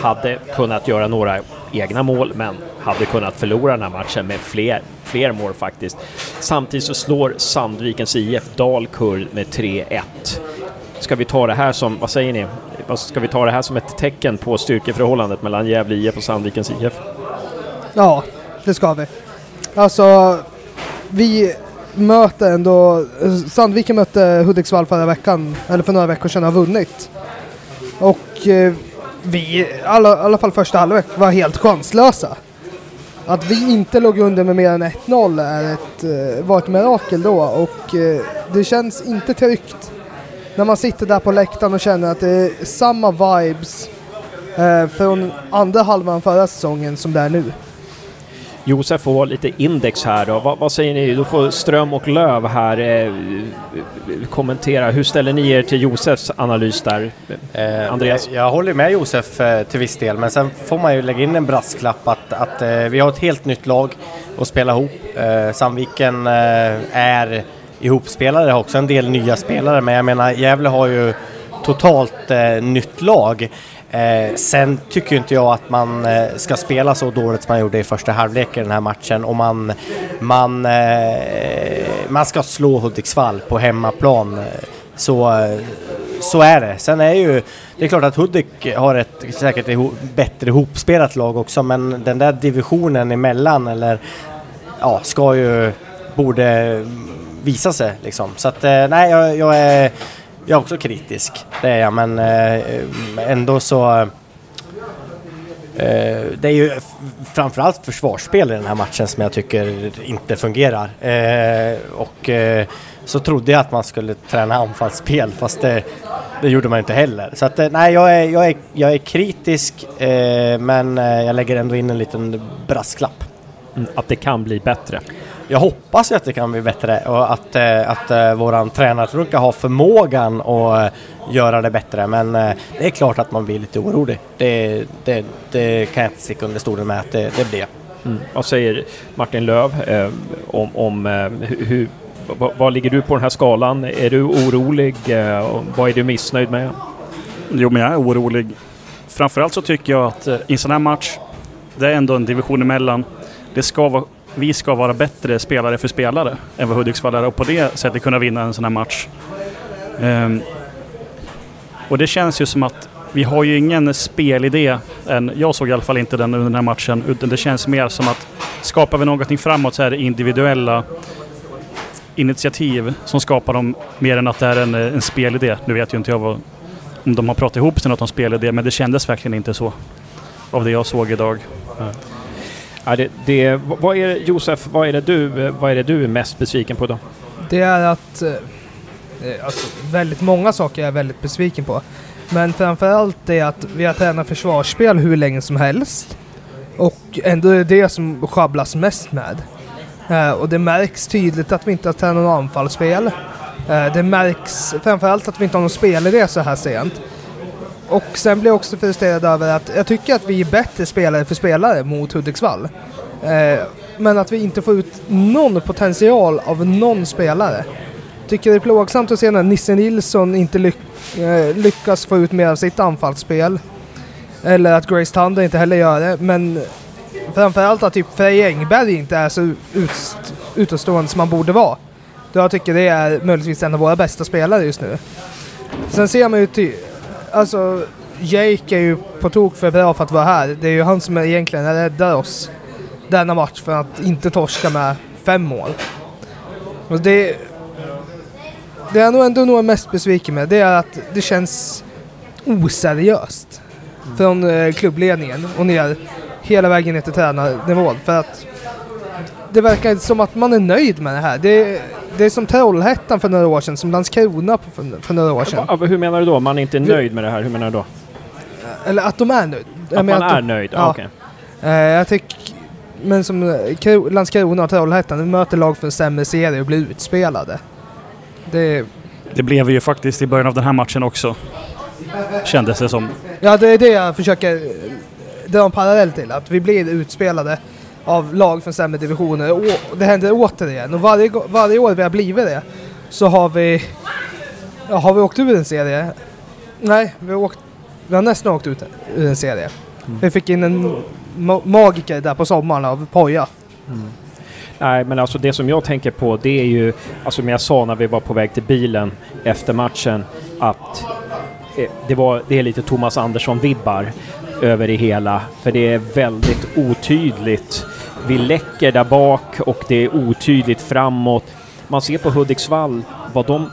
Hade kunnat göra några egna mål, men hade kunnat förlora den här matchen med fler, fler mål faktiskt. Samtidigt så slår Sandvikens IF Dalkurd med 3-1. Ska vi ta det här som, vad säger ni? Ska vi ta det här som ett tecken på styrkeförhållandet mellan Gävle IF och Sandvikens IF? Ja, det ska vi. Alltså, vi möter ändå... Sandviken mötte Hudiksvall förra veckan, eller för några veckor sedan, har vunnit. Och eh, vi, i alla, alla fall första halvlek, var helt chanslösa. Att vi inte låg under med mer än 1-0 är ett, eh, var ett mirakel då och eh, det känns inte tryggt när man sitter där på läktaren och känner att det är samma vibes eh, från andra halvan förra säsongen som det är nu. Josef får lite index här då. Vad, vad säger ni? Då får Ström och Löv här eh, kommentera. Hur ställer ni er till Josefs analys där? Eh, Andreas? Jag håller med Josef eh, till viss del, men sen får man ju lägga in en brasklapp att, att eh, vi har ett helt nytt lag att spela ihop. Eh, Sandviken eh, är ihopspelare, har också en del nya spelare, men jag menar Gävle har ju totalt eh, nytt lag. Eh, sen tycker inte jag att man eh, ska spela så dåligt som man gjorde i första halvlek i den här matchen och man, man, eh, man ska slå Hudiksvall på hemmaplan. Så, eh, så är det. Sen är ju, det är klart att Hudik har ett säkert ihop, bättre ihopspelat lag också men den där divisionen emellan eller ja, ska ju, borde visa sig liksom. Så att eh, nej, jag, jag är jag är också kritisk, det är jag, men eh, ändå så... Eh, det är ju framförallt försvarsspel i den här matchen som jag tycker inte fungerar. Eh, och eh, så trodde jag att man skulle träna anfallsspel, fast det, det gjorde man inte heller. Så att, eh, nej, jag är, jag är, jag är kritisk, eh, men eh, jag lägger ändå in en liten brasklapp. Mm, att det kan bli bättre. Jag hoppas att det kan bli bättre och att, eh, att eh, våran tränartrunka har förmågan att eh, göra det bättre. Men eh, det är klart att man blir lite orolig. Det, det, det kan jag inte sticka under stolen med att det, det blir. Mm. Vad säger Martin Löv eh, om, om eh, hur, vad, ligger du på den här skalan? Är du orolig? Eh, vad är du missnöjd med? Jo, men jag är orolig. Framförallt så tycker jag att i en sån här match, det är ändå en division emellan. Det ska vara, vi ska vara bättre spelare för spelare än vad Hudiksvall är och på det sättet kunna vinna en sån här match. Um, och det känns ju som att vi har ju ingen spelidé än. Jag såg i alla fall inte den under den här matchen. Utan det känns mer som att skapar vi någonting framåt så är det individuella initiativ som skapar dem mer än att det är en, en spelidé. Nu vet ju inte jag vad, om de har pratat ihop sig något om spelidé, men det kändes verkligen inte så. Av det jag såg idag. Ja, det, det, vad är, Josef, vad är, det du, vad är det du är mest besviken på då? Det är att... Eh, eh, alltså, väldigt många saker jag är väldigt besviken på. Men framförallt det att vi har tränat försvarsspel hur länge som helst. Och ändå är det det som sjabblas mest med. Eh, och det märks tydligt att vi inte har tränat något anfallsspel. Det märks framförallt att vi inte har någon spelidé så här sent. Och sen blir jag också frustrerad över att jag tycker att vi är bättre spelare för spelare mot Hudiksvall. Eh, men att vi inte får ut någon potential av någon spelare. Tycker det är plågsamt att se när Nisse Nilsson inte lyck- eh, lyckas få ut mer av sitt anfallsspel. Eller att Grace Thunder inte heller gör det. Men framförallt att typ Frej Engberg inte är så ut, utåtstående som man borde vara. Då jag tycker det är möjligtvis en av våra bästa spelare just nu. Sen ser man ju Alltså, Jake är ju på tok för bra för att vara här. Det är ju han som är egentligen räddar oss denna match för att inte torska med fem mål. Och det, det är nog ändå nog mest besviken med, det är att det känns oseriöst från eh, klubbledningen och ner hela vägen ner till tränarnivån. För att det verkar som att man är nöjd med det här. Det, det är som Trollhättan för några år sedan, som Landskrona för, för några år sedan. Ja, Hur menar du då? Man är inte nöjd med det här? Hur menar du då? Eller att de är nöjda. Att man är de- nöjd? Ja. Ja. okej. Eh, jag tycker... Men som eh, Kro- Landskrona och Trollhättan, de möter lag för en sämre serie och blir utspelade. Det, Det blev vi ju faktiskt i början av den här matchen också. Kändes det som. ja, det är det jag försöker eh, dra en parallell till. Att vi blir utspelade av lag från sämre divisioner. Och det händer återigen. Och varje, varje år vi har blivit det så har vi... Ja, har vi åkt ur en serie? Nej, vi har, åkt, vi har nästan åkt ut ur en serie. Vi fick in en ma- magiker där på sommaren av Poja. Nej, men alltså det som jag tänker på det är ju, alltså som jag sa när vi var på väg till bilen efter matchen, att eh, det, var, det är lite Thomas Andersson-vibbar över det hela. För det är väldigt otydligt. Vi läcker där bak och det är otydligt framåt. Man ser på Hudiksvall vad de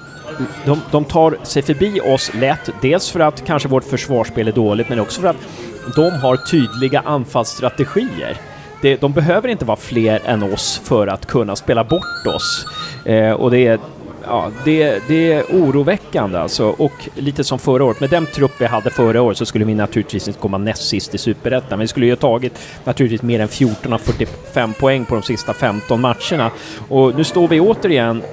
de, de tar sig förbi oss lätt, dels för att kanske vårt försvarsspel är dåligt, men också för att de har tydliga anfallsstrategier. Det, de behöver inte vara fler än oss för att kunna spela bort oss. Eh, och det är, ja, det, det är oroväckande alltså. Och lite som förra året, med den trupp vi hade förra året så skulle vi naturligtvis inte komma näst sist i Superettan. Men vi skulle ju ha tagit naturligtvis mer än 14 av 45 poäng på de sista 15 matcherna. Och nu står vi återigen,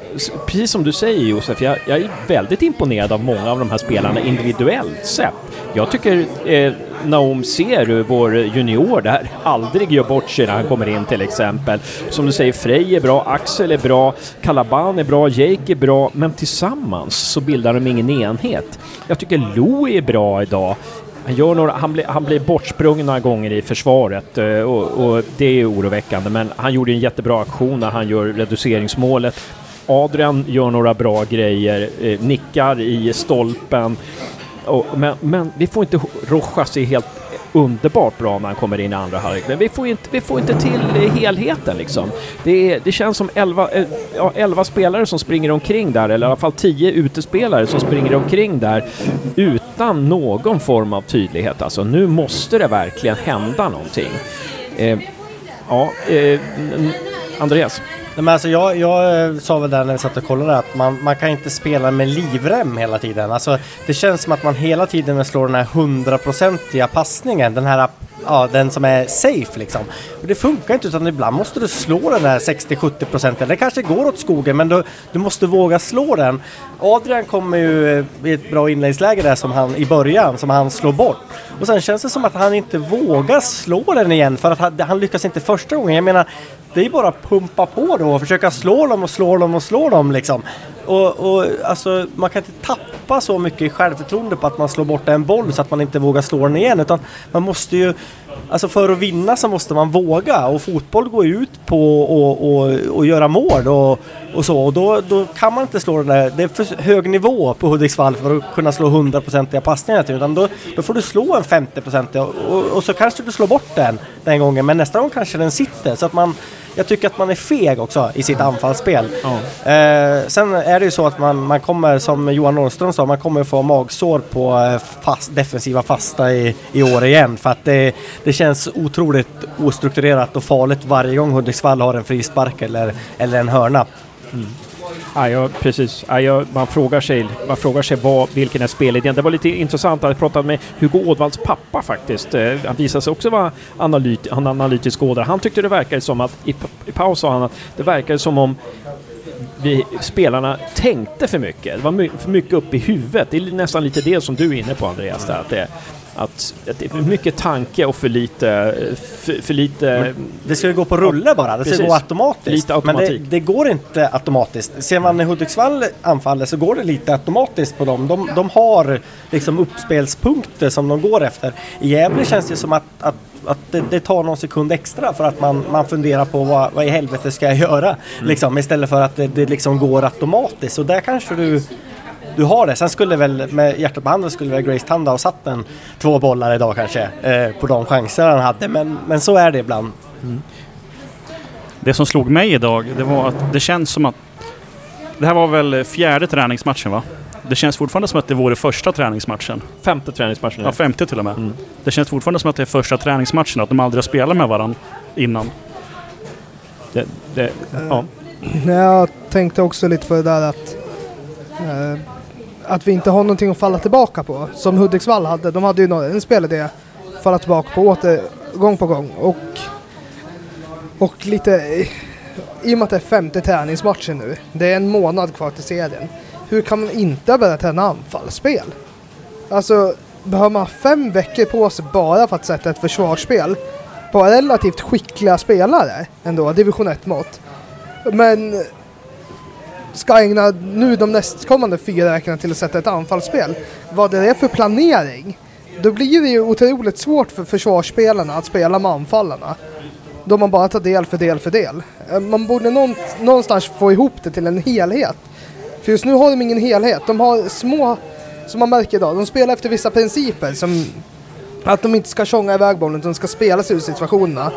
precis som du säger Josef, jag, jag är väldigt imponerad av många av de här spelarna individuellt sett. Jag tycker eh, Naom Seru, vår junior där, aldrig gör bort sig när han kommer in till exempel. Som du säger, Frej är bra, Axel är bra, Kalaban är bra, Jake är bra, men tillsammans så bildar de ingen enhet. Jag tycker Louie är bra idag. Han, gör några, han, blir, han blir bortsprungen några gånger i försvaret eh, och, och det är oroväckande, men han gjorde en jättebra aktion när han gör reduceringsmålet. Adrian gör några bra grejer, eh, nickar i stolpen. Och, men, men vi får inte... Rojas är helt underbart bra när han kommer in i andra halvlek. Men vi får inte, vi får inte till helheten liksom. Det, är, det känns som 11, eh, ja, 11 spelare som springer omkring där, eller i alla fall 10 utespelare som springer omkring där utan någon form av tydlighet. Alltså nu måste det verkligen hända någonting. Eh, ja, eh, Andreas? Nej, men alltså jag, jag eh, sa väl där när vi satt och kollade att man, man kan inte spela med livrem hela tiden. Alltså, det känns som att man hela tiden slår den här hundraprocentiga passningen, den här Ja, den som är safe liksom. Och det funkar inte utan ibland måste du slå den där 60-70 procenten. Det kanske går åt skogen men du, du måste våga slå den. Adrian kommer ju eh, i ett bra inläggsläge där som han, i början som han slår bort. Och sen känns det som att han inte vågar slå den igen för att han, han lyckas inte första gången. Jag menar, det är bara att pumpa på då och försöka slå dem och slå dem och slå dem liksom. Och, och alltså, man kan inte tappa så mycket självförtroende på att man slår bort en boll så att man inte vågar slå den igen. Utan man måste ju, alltså för att vinna så måste man våga och fotboll går ju ut på att och, och göra mål och, och så. Och då, då kan man inte slå den där, det är för hög nivå på Hudiksvall för att kunna slå 100-procentiga passningar till. Utan då, då får du slå en 50-procentig och, och, och så kanske du slår bort den den gången. Men nästa gång kanske den sitter. Så att man, jag tycker att man är feg också i sitt anfallsspel. Eh, sen är det ju så att man, man kommer, som Johan Norrström sa, man kommer få magsår på eh, fast, defensiva fasta i, i år igen. För att det, det känns otroligt ostrukturerat och farligt varje gång Hudiksvall har en frispark eller, eller en hörna. Ja, jag, precis. Ja, jag, man, frågar sig, man frågar sig vad, vilken är spelidén. Det var lite intressant, jag pratade med Hugo Ådvalls pappa faktiskt. Eh, han visade sig också vara analyt, han analytisk ådra. Han tyckte det verkade som att, i, i paus sa han att det verkade som om vi, spelarna tänkte för mycket. Det var my, för mycket upp i huvudet. Det är nästan lite det som du är inne på Andreas, där, att, det, att, att det är för mycket tanke och för lite... För, för lite Det ska ju gå på rulle bara, det ska Precis. gå automatiskt. Men det, det går inte automatiskt. Ser man när Hudiksvall anfaller så går det lite automatiskt på dem. De, de har liksom uppspelspunkter som de går efter. I Gävle känns det som att, att, att det, det tar någon sekund extra för att man, man funderar på vad, vad i helvete ska jag göra? Liksom, istället för att det, det liksom går automatiskt. Och där kanske du du har det. Sen skulle väl med hjärtat på handen skulle väl Grace Tanda ha satt en två bollar idag kanske eh, på de chanser han hade. Men, men så är det ibland. Det som slog mig idag, det var att det känns som att... Det här var väl fjärde träningsmatchen va? Det känns fortfarande som att det vore första träningsmatchen. femte träningsmatchen. Ja, femte till och med. Mm. Det känns fortfarande som att det är första träningsmatchen, att de aldrig har spelat med varandra innan. Det, det, ja. Jag tänkte också lite på det där att eh, att vi inte har någonting att falla tillbaka på. Som Hudiksvall hade. De hade ju en spelidé att falla tillbaka på åter, gång på gång. Och, och lite i och med att det är femte träningsmatchen nu. Det är en månad kvar till serien. Hur kan man inte börja träna anfallsspel? Alltså, behöver man ha fem veckor på sig bara för att sätta ett försvarsspel? på relativt skickliga spelare ändå, division 1-mått. Men ska ägna nu de nästkommande fyra veckorna till att sätta ett anfallsspel. Vad det är för planering, då blir det ju otroligt svårt för försvarsspelarna att spela med anfallarna. Då man bara tar del för del för del. Eh, man borde någonstans få ihop det till en helhet. För just nu har de ingen helhet. De har små, som man märker idag, de spelar efter vissa principer som att de inte ska tjonga iväg bollen utan de ska spela sig ur situationerna.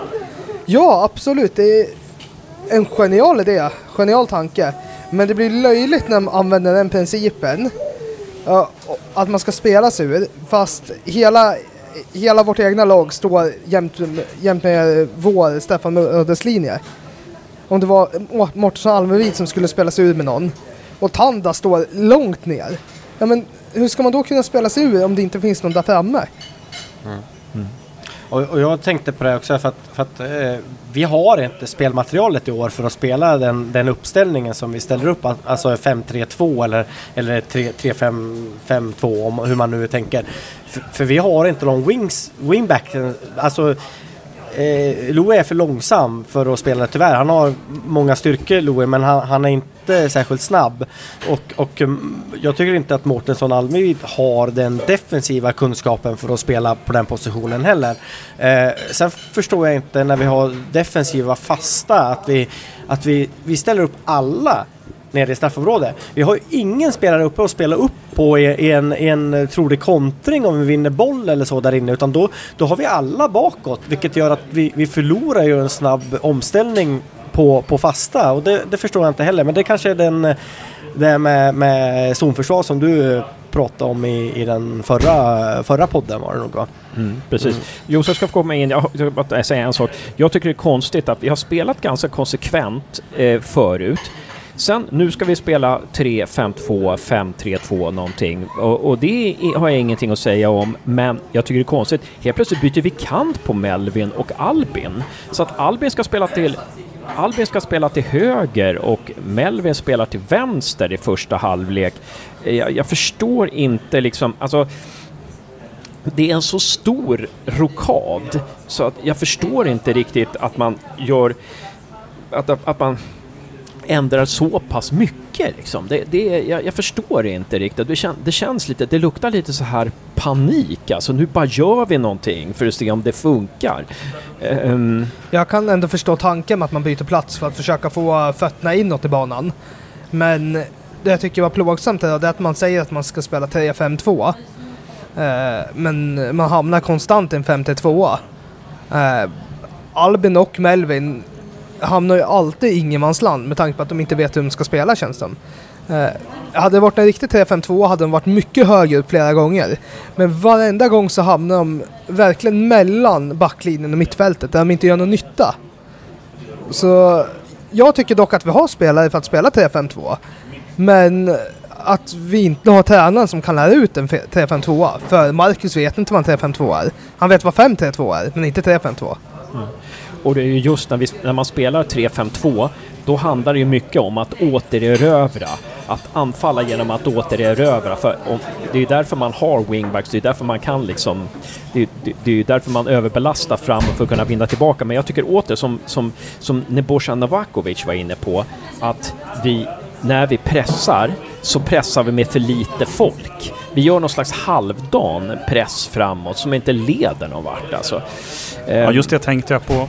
Ja, absolut. Det är en genial idé, genial tanke. Men det blir löjligt när man använder den principen. Uh, att man ska spela sig ur fast hela, hela vårt egna lag står jämt, jämt med vår Stefan Mördes-linje. Om det var Mårtensson Almevid som skulle spela sig ur med någon och Tanda står långt ner. Ja, men hur ska man då kunna spela sig ur om det inte finns någon där framme? Mm. Mm. Och, och jag tänkte på det också för att, för att eh, vi har inte spelmaterialet i år för att spela den, den uppställningen som vi ställer upp, alltså 5-3-2 eller, eller 3-5-2 om hur man nu tänker. För, för vi har inte någon wings, wingback, alltså Eh, Loe är för långsam för att spela tyvärr. Han har många styrkor Loe men han, han är inte särskilt snabb. Och, och mm, jag tycker inte att Mårtensson Almryd har den defensiva kunskapen för att spela på den positionen heller. Eh, sen förstår jag inte när vi har defensiva fasta att vi, att vi, vi ställer upp alla nere i straffområdet. Vi har ju ingen spelare uppe att spela upp på i, en, i en trolig kontring om vi vinner boll eller så där inne utan då, då har vi alla bakåt vilket gör att vi, vi förlorar ju en snabb omställning på, på fasta och det, det förstår jag inte heller men det kanske är den det med, med zonförsvar som du pratade om i, i den förra, förra podden var det nog va? Mm, precis. Mm. Josef ska få komma in. Jag ska bara säga en sak. Jag tycker det är konstigt att vi har spelat ganska konsekvent eh, förut. Sen, nu ska vi spela 3-5-2, 5-3-2 någonting. Och, och det har jag ingenting att säga om, men jag tycker det är konstigt. Helt plötsligt byter vi kant på Melvin och Albin. Så att Albin ska spela till Albin ska spela till höger och Melvin spelar till vänster i första halvlek. Jag, jag förstår inte liksom, alltså det är en så stor rokad så att jag förstår inte riktigt att man gör att, att man ändrar så pass mycket liksom. Det, det, jag, jag förstår inte riktigt. Det, kän, det känns lite, det luktar lite så här panik alltså. Nu bara gör vi någonting för att se om det funkar. Ehm, Jag kan ändå förstå tanken med att man byter plats för att försöka få eh, fötterna inåt i banan. Men det jag tycker var plågsamt är det är att man säger att man ska spela 3-5-2. Eh, men man hamnar konstant i en 5-2. Eh, Albin och Melvin hamnar ju alltid i ingenmansland med tanke på att de inte vet hur de ska spela känns det som. Eh, hade det varit en riktig 3-5-2 hade de varit mycket högre upp flera gånger. Men varenda gång så hamnar de verkligen mellan backlinjen och mittfältet där de inte gör någon nytta. Så jag tycker dock att vi har spelare för att spela 3-5-2. Men att vi inte har tränaren som kan lära ut en 3-5-2. För Marcus vet inte vad en 3-5-2 är. Han vet vad 5-3-2 är, men inte 3-5-2. Och det är ju just när, vi, när man spelar 3-5-2, då handlar det ju mycket om att återerövra. Att anfalla genom att återerövra. För det är ju därför man har wingbacks, det är därför man kan liksom... Det, det, det är ju därför man överbelastar framåt för att kunna vinna tillbaka. Men jag tycker åter, som, som, som Nebojsa Novakovic var inne på, att vi, när vi pressar, så pressar vi med för lite folk. Vi gör någon slags halvdan press framåt som inte leder någon vart alltså. Ja, just det tänkte jag på.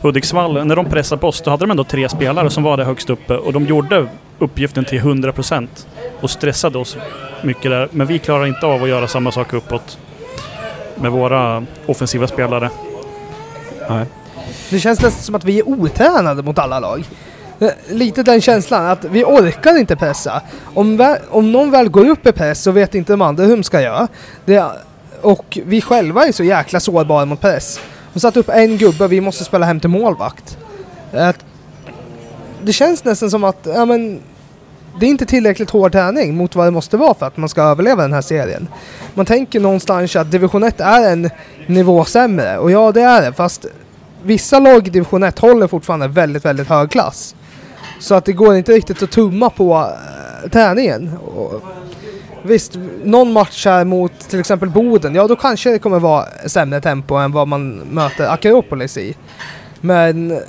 Hudiksvall, när de pressade på oss, då hade de ändå tre spelare som var där högst uppe och de gjorde uppgiften till 100% och stressade oss mycket där. Men vi klarar inte av att göra samma sak uppåt med våra offensiva spelare. Nej. Det känns nästan som att vi är otränade mot alla lag. Eh, Lite den känslan att vi orkar inte pressa. Om, vä- om någon väl går upp i press så vet inte de andra hur de ska göra. Det, och vi själva är så jäkla sårbara mot press. De satte upp en gubbe och vi måste spela hem till målvakt. Att det känns nästan som att ja, men, det är inte tillräckligt hård träning mot vad det måste vara för att man ska överleva den här serien. Man tänker någonstans att division 1 är en nivå sämre och ja det är det fast vissa lag i division 1 håller fortfarande väldigt, väldigt hög klass. Så att det går inte riktigt att tumma på eh, träningen. Visst, någon match här mot till exempel Boden, ja då kanske det kommer vara sämre tempo än vad man möter Akropolis i. Men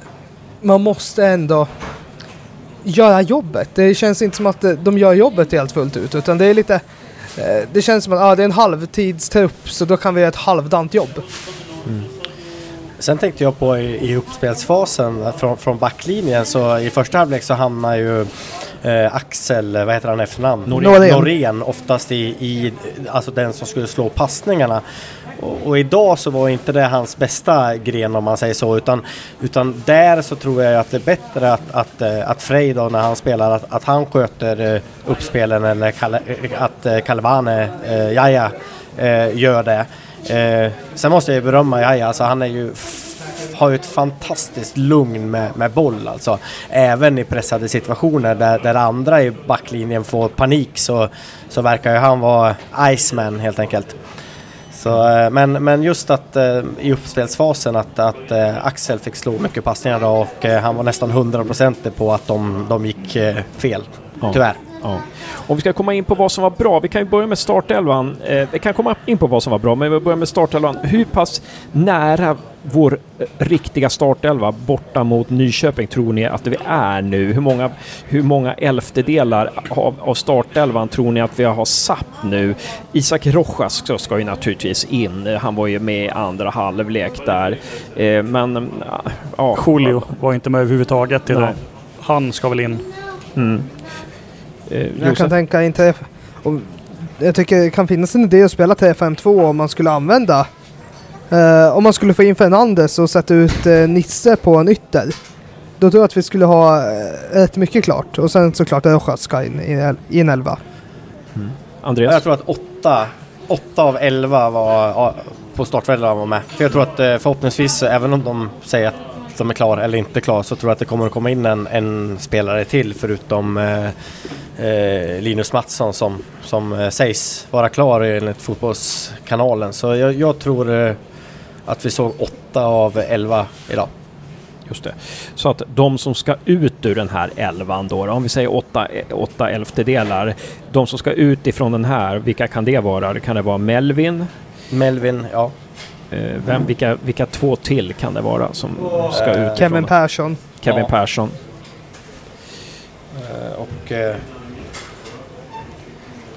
man måste ändå göra jobbet. Det känns inte som att de gör jobbet helt fullt ut utan det är lite eh, det känns som att ah, det är en halvtidstrupp så då kan vi göra ett halvdant jobb. Mm. Sen tänkte jag på i, i uppspelsfasen från, från backlinjen så i första halvlek så hamnar ju eh, Axel, vad heter han efternamn? Norén. Norén oftast i, i, alltså den som skulle slå passningarna. Och, och idag så var inte det hans bästa gren om man säger så utan, utan där så tror jag att det är bättre att, att, eh, att Frej då när han spelar att, att han sköter eh, uppspelen eller Kalle, eh, att eh, Kalvane, eh, Jaja, eh, gör det. Eh, sen måste jag berömma Jaja, alltså han är ju har ju ett fantastiskt lugn med, med boll alltså. Även i pressade situationer där, där andra i backlinjen får panik så, så verkar ju han vara Iceman helt enkelt. Så, eh, men, men just att eh, i uppspelsfasen att, att eh, Axel fick slå mycket passningar och han var nästan 100% på att de, de gick fel. Tyvärr. Ja. Om vi ska komma in på vad som var bra, vi kan ju börja med startelvan. Eh, vi kan komma in på vad som var bra, men vi börjar med startelvan. Hur pass nära vår eh, riktiga startelva borta mot Nyköping tror ni att vi är nu? Hur många, hur många elftedelar av, av startelvan tror ni att vi har satt nu? Isak Rojas ska, ju naturligtvis in. Eh, Han var ju med i andra halvlek där. Eh, men... mm, Ja, Julio var inte med överhuvudtaget idag. Nej. Han ska väl in. Mm. Eh, Jag kan tänka inte... Om, jag tycker det kan finnas en idé att spela 3-5-2 om man skulle använda... eh, om man skulle få in Fernandes och sätta ut uh, Nisse på en ytter. Då tror jag att vi skulle ha rätt mycket klart. Och sen såklart Rojas ska in i, en elva. Andreas? Jag tror att åtta, åtta av elva var på startfältet var med. För jag tror att eh, förhoppningsvis, även om de säger att de är klara eller inte klara, så tror jag att det kommer att komma in en, en spelare till förutom eh, eh, Linus Mattsson som, som eh, sägs vara klar enligt Fotbollskanalen. Så jag, jag tror eh, att vi såg åtta av elva idag. Just det. Så att de som ska ut ur den här elvan då, om vi säger åtta, åtta elftedelar, de som ska ut ifrån den här, vilka kan det vara? Kan det vara Melvin? Melvin, ja. Eh, vem, vilka, vilka två till kan det vara som ska ut Kevin? Persson. Kevin Ja. Persson. Eh, och eh,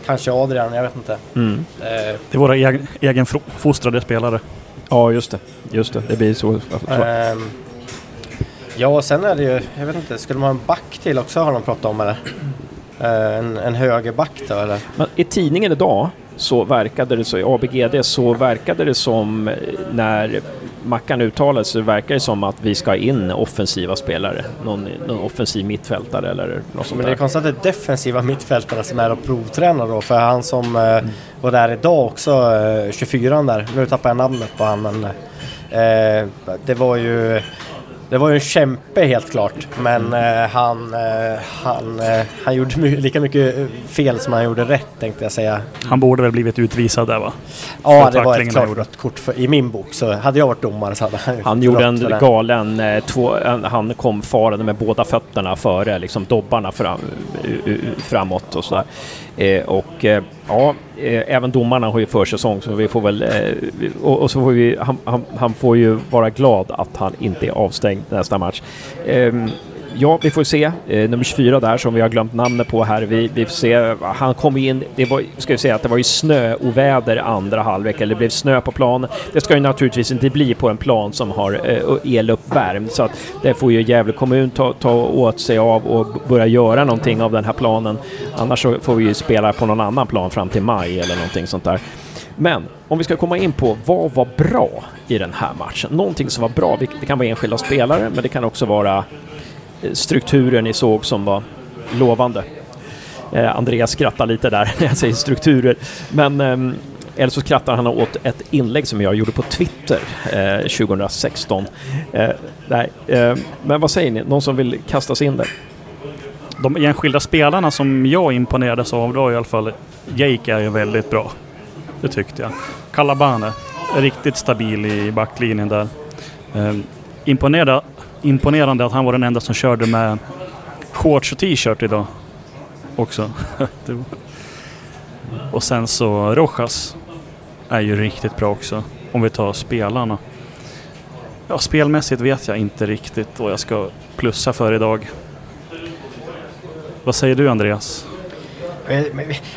kanske Adrian, jag vet inte. Mm. Eh, Det är våra egen, egenfostrade spelare. Ja, just det. Just det, det blir så. Ehm, ja, och sen är det ju, jag vet inte, skulle man ha en back till också har de pratat om eller? Eh, en, en högerback då eller? Men i tidningen idag så verkade det så, i ABGD så verkade det som eh, när Mackan uttalade så verkar det som att vi ska in offensiva spelare. Någon, någon offensiv mittfältare eller något sånt Men det är konstigt att det är defensiva mittfältare som är och provtränar då, för han som eh, Mm. var där idag också, eh, 24 där, nu tappar jag namnet på han men eh, det var ju det var ju en kämpe helt klart, men Mm. eh, han, eh, han, eh, han gjorde my- lika mycket eh, fel som han gjorde rätt tänkte jag säga. Han borde väl blivit utvisad där va? Ja, För det var ett tacklingen han klart gjorde. rött kort för, i min bok. Så hade jag varit domare så hade han Han gjorde rött för en det. galen, eh, två, en, han kom farande med båda fötterna före liksom dobbarna fram, u- u- framåt och sådär. Eh, och eh, ja, eh, även domarna har ju försäsong så vi får väl, eh, och, och så får vi, han, han, han får ju vara glad att han inte är avstängd nästa match. Ehm, Ja, vi får se. Eh, nummer 24 där som vi har glömt namnet på här. Vi, vi får se. Han kom in, det var, ska vi säga att det var ju snöoväder andra halvlek, eller det blev snö på planen. Det ska ju naturligtvis inte bli på en plan som har eh, eluppvärmd, så att det får ju Gävle kommun ta, ta åt sig av och börja göra någonting av den här planen. Annars så får vi ju spela på någon annan plan fram till maj eller någonting sånt där. Men om vi ska komma in på vad var bra i den här matchen? Någonting som var bra, det kan vara enskilda spelare, men det kan också vara strukturer ni såg som var lovande. Eh, Andreas skrattar lite där när jag säger strukturer, men eh, eller så skrattar han åt ett inlägg som jag gjorde på Twitter eh, 2016. Eh, nej, eh, men vad säger ni? Någon som vill kasta sig in där? De enskilda spelarna som jag imponerades av då i alla fall, Jake är ju väldigt bra. Det tyckte jag. Calabane riktigt stabil i backlinjen där. Eh, imponerande, att han var den enda som körde med shorts och t-shirt idag. Också. Och sen så Rojas är ju riktigt bra också. Om vi tar spelarna. Ja, spelmässigt vet jag inte riktigt vad jag ska plussa för idag. Vad säger du Andreas?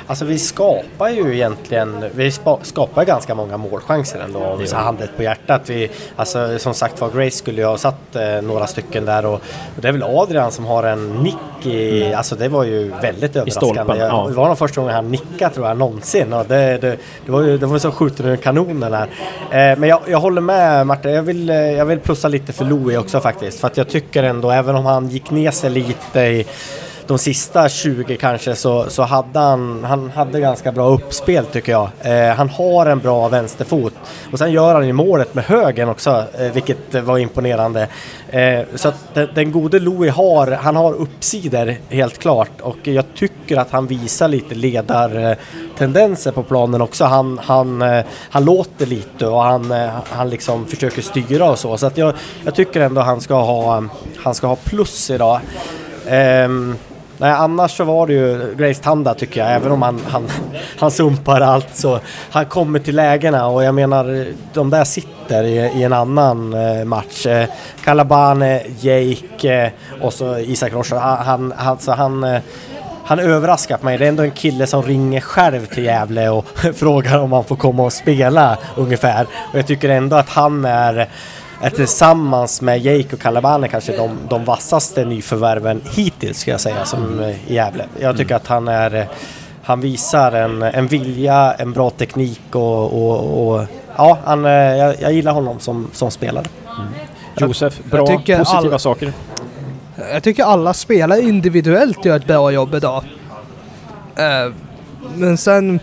Alltså vi skapar ju egentligen, vi skapar ganska många målchanser ändå om vi handet på hjärtat. Vi, alltså som sagt var, Grace skulle ju ha satt eh, några stycken där och, och det är väl Adrian som har en nick i, alltså det var ju väldigt överraskande. stolpen, ja. Det var nog första gången han nickade tror jag någonsin och det, det, det var ju det var så skjuter ur kanonen här. Eh, men jag, jag håller med Martin, jag vill, eh, jag vill plussa lite för Louis också faktiskt. För att jag tycker ändå, även om han gick ner sig lite i de sista 20 kanske så, så hade han, han hade ganska bra uppspel tycker jag. Eh, han har en bra vänsterfot och sen gör han ju målet med högen också eh, vilket var imponerande. Eh, så att den, den gode Louis har, han har uppsidor helt klart och jag tycker att han visar lite ledartendenser på planen också. Han, han, eh, han låter lite och han, eh, han liksom försöker styra och så. Så att jag, jag tycker ändå han ska ha, han ska ha plus idag. Ehm, nej, annars så var det ju Grace Tanda tycker jag, även om han, han, han sumpar allt så han kommer till lägena och jag menar de där sitter i, i en annan eh, match. Eh, Calabane, Jake eh, och så Isak Rocha. Han, han, alltså han, eh, han överraskar mig. Det är ändå en kille som ringer själv till Gävle och frågar om han får komma och spela ungefär. Och jag tycker ändå att han är är tillsammans med Jake och Calabane kanske de, de vassaste nyförvärven hittills ska jag säga som eh, i Gävle. Jag tycker att han är eh, han visar en, en vilja, en bra teknik och, och, och ja, han, eh, jag, jag gillar honom som, som spelare. Josef, Jag bra positiva alla- saker. Jag tycker alla spelare individuellt gör ett bra jobb idag. Eh, men sen...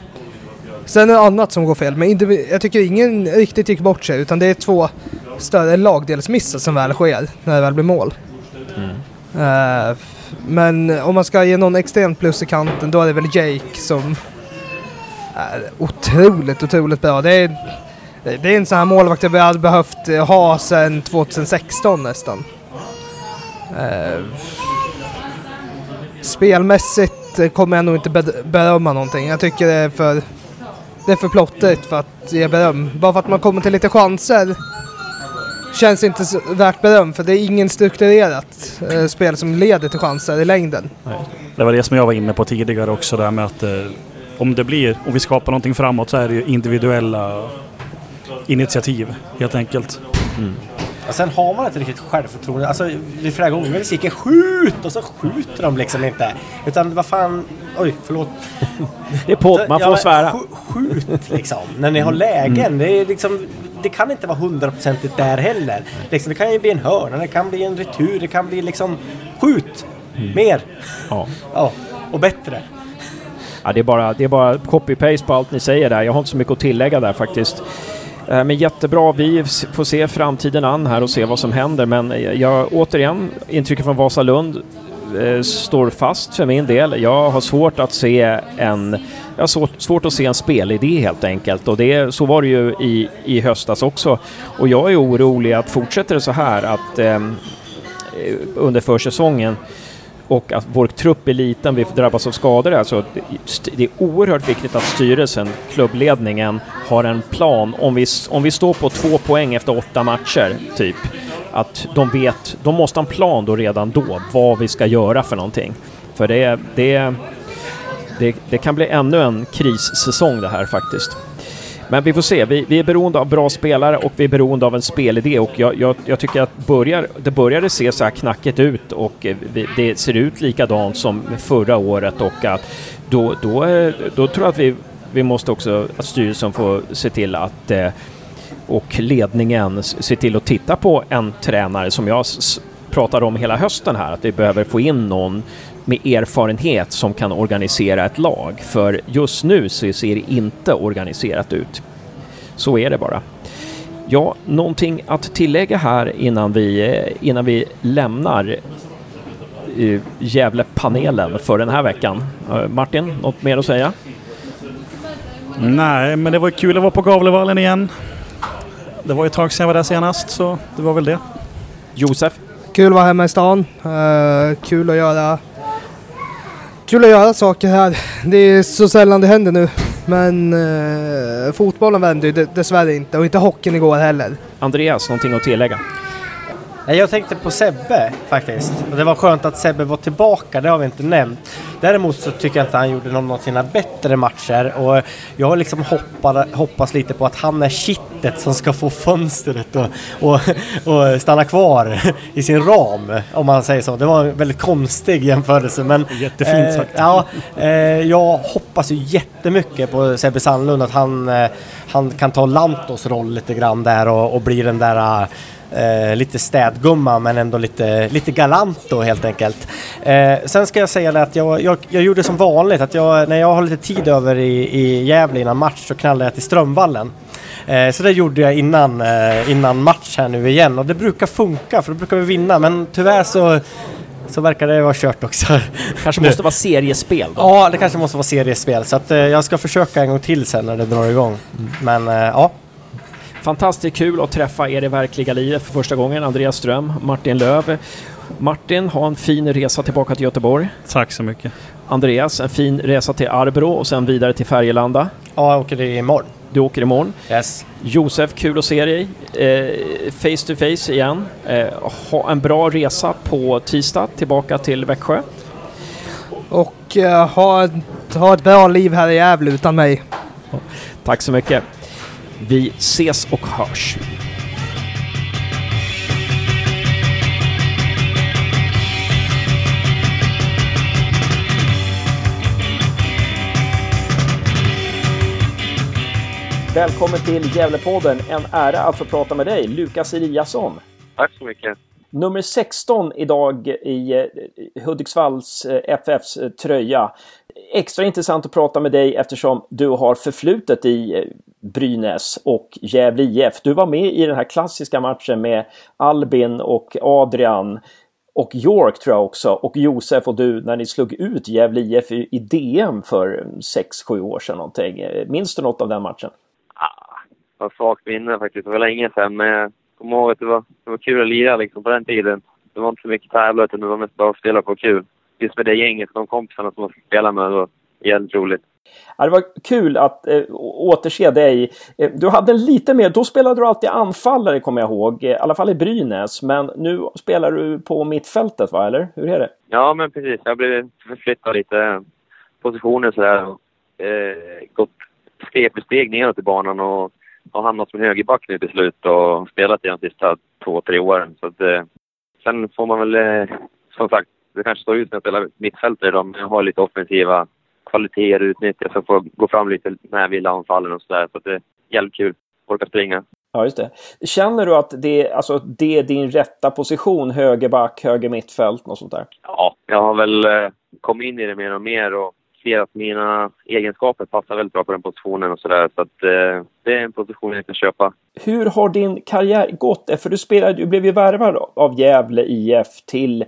Sen är det annat som går fel. Men jag tycker ingen riktigt gick bort sig. Utan det är två större lagdelsmissar som väl sker när det väl blir mål. Eh, men om man ska ge någon extremt plus i kanten då är det väl Jake som är otroligt, otroligt bra. Det är, det är en sån här målvakt vi hade behövt eh, ha sedan 2016 nästan. Eh, spelmässigt kommer jag nog inte ber- berömma någonting. Jag tycker det är för, det är för plottigt för att ge beröm. Bara för att man kommer till lite chanser känns inte värt beröm för det är ingen strukturerat eh, spel som leder till chanser i längden. Det var det som jag var inne på tidigare också där med att eh, om det blir, om vi skapar någonting framåt så är det ju individuella initiativ helt enkelt. Och sen har man inte riktigt självförtroende. Alltså, det är flera gånger vi skriker skjut och så skjuter de liksom inte. Utan vad fan, oj förlåt. Det är podd, man Ja, får men svära. sk- Skjut liksom, när ni har lägen. Det, är liksom, det kan inte vara hundraprocentigt där heller. Liksom, det kan ju bli en hörna, det kan bli en retur, det kan bli liksom skjut. Mer. Ja. Ja, och bättre. Ja, det, är bara, det är bara copy-paste på allt ni säger där. Jag har inte så mycket att tillägga där faktiskt. Eh, Men jättebra, vi får se framtiden an här och se vad som händer. Men eh, jag, återigen, intrycket från Vasalund eh, står fast för min del. Jag har svårt att se en... Jag har svårt, svårt att se en spelidé helt enkelt och det, så var det ju i, i höstas också. Och jag är orolig att fortsätter det så här att ehm, eh, under försäsongen och att vår trupp är liten, vi drabbas av skador. här, så... det är oerhört viktigt att styrelsen, klubbledningen, har en plan. Om vi, om vi står på två poäng efter åtta matcher, typ, att de vet, de måste ha en plan då redan då, vad vi ska göra för någonting. För det, det, det, det kan bli ännu en krissäsong det här faktiskt. Men vi får se. Vi, vi är beroende av bra spelare och vi är beroende av en spelidé och jag, jag, jag tycker att börjar, det började se så här knackigt ut och eh, vi, det ser ut likadant som förra året och att då, då, eh, då tror jag att vi, vi måste också, att styrelsen får se till att eh, och ledningen se till att titta på en tränare som jag pratade om hela hösten här, att vi behöver få in någon med erfarenhet som kan organisera ett lag. För just nu så ser det inte organiserat ut. Så är det bara. Ja, någonting att tillägga här innan vi, eh, innan vi lämnar eh, Gävle-panelen för den här veckan. Eh, Martin, något mer att säga? Nej, men det var kul att vara på Gavlevallen igen. Det var ju ett tag sedan jag var där senast, så det var väl det. Josef? Kul att vara hemma i stan. Kul att göra kul att göra saker här. Det är så sällan det händer nu. Men eh, fotbollen vänder ju dessvärre inte och inte hockeyn igår heller. Andreas, någonting att tillägga? Jag tänkte på Sebbe faktiskt. Och det var skönt att Sebbe var tillbaka, det har vi inte nämnt. Däremot så tycker jag inte han gjorde någon av sina bättre matcher och jag liksom hoppat, hoppas lite på att han är kittet som ska få fönstret och, och, och stanna kvar i sin ram, om man säger så. Det var en väldigt konstig jämförelse men... Jättefint eh, sagt. Ja, eh, jag hoppas ju jättemycket på Sebbe Sandlund att han, eh, han kan ta Lantos roll lite grann där och, och bli den där Eh, lite städgumma men ändå lite, lite galant då helt enkelt. Eh, sen ska jag säga det att jag, jag, jag gjorde som vanligt att jag, när jag har lite tid över i, i Gävle innan match så knallar jag till Strömvallen. Eh, så det gjorde jag innan, eh, innan match här nu igen och det brukar funka för då brukar vi vinna men tyvärr så så verkar det vara kört också. kanske måste vara seriespel då? Ja, det kanske måste vara seriespel så att eh, jag ska försöka en gång till sen när det drar igång. Mm. Men eh, ja, Fantastiskt kul att träffa er i verkliga livet för första gången. Andreas Ström, Martin Löv. Martin, ha en fin resa tillbaka till Göteborg. Tack så mycket. Andreas, en fin resa till Arbro och sen vidare till Färgelanda. Ja, jag åker imorgon. Du åker imorgon. Yes. Josef, kul att se dig. Eh, face to face igen. Eh, ha en bra resa på tisdag tillbaka till Växjö. Och eh, ha, ett, ha ett bra liv här i Gävle utan mig. Tack så mycket. Vi ses och hörs. Välkommen till Gävlepodden. En ära att få prata med dig, Lukas Eliasson. Tack så mycket. Nummer 16 idag i eh, Hudiksvalls eh, FFs eh, tröja. Extra intressant att prata med dig eftersom du har förflutet i Brynäs och Gävle IF. Du var med i den här klassiska matchen med Albin och Adrian och York tror jag också och Josef och du när ni slog ut Gävle IF i DM för 6-7 år sedan någonting. Minns du något av den matchen? Ah, jag svagt minne faktiskt. Det var länge sedan men kommer ihåg att det var, det var kul att lira liksom på den tiden. Det var inte så mycket tävla utan det var mest bara att spela på kul. Just med det gänget, de kompisarna som man fick spela med, det var jävligt roligt. Ja, det var kul att äh, återse dig. Eh, du hade lite mer, då spelade du alltid anfallare kommer jag ihåg, i alla fall i Brynäs. Men nu spelar du på mittfältet va, eller hur är det? Ja, men precis. Jag blev förflyttad lite positioner sådär. Eh, gått steg för steg neråt i banan och har hamnat som högerback nu till slut och spelat i de sista två, tre åren. Så att, eh, sen får man väl, eh, som sagt, det kanske står ut när jag spelar mittfältare idag, men jag har lite offensiva kvaliteter utnyttjas och får gå fram lite när jag vill anfallen och sådär. Så att det är jävligt kul. Orka springa. Ja, just det. Känner du att det, alltså, det är din rätta position, högerback, höger mittfält, något sånt där? Ja, jag har väl eh, kommit in i det mer och mer och ser att mina egenskaper passar väldigt bra på den positionen och sådär. Så att eh, det är en position jag kan köpa. Hur har din karriär gått? För du, spelade, du blev ju värvad av Gävle IF till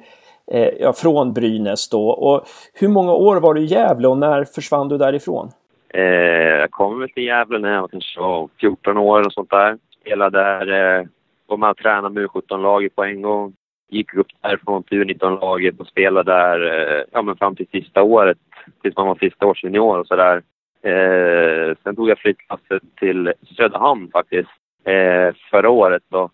eh, ja, från Brynäs då. Och hur många år var du i Gävle och när försvann du därifrån? Eh, jag kom väl till Gävle när jag var kanske var 14 år och sånt där. Spelade där, eh, var med och tränade med U17-laget på en gång. Gick upp därifrån till U19-laget och spelade där eh, ja, men fram till sista året, tills man var sista års junior och sådär. Eh, sen tog jag flyttlasset till Söderhamn faktiskt eh, förra året då.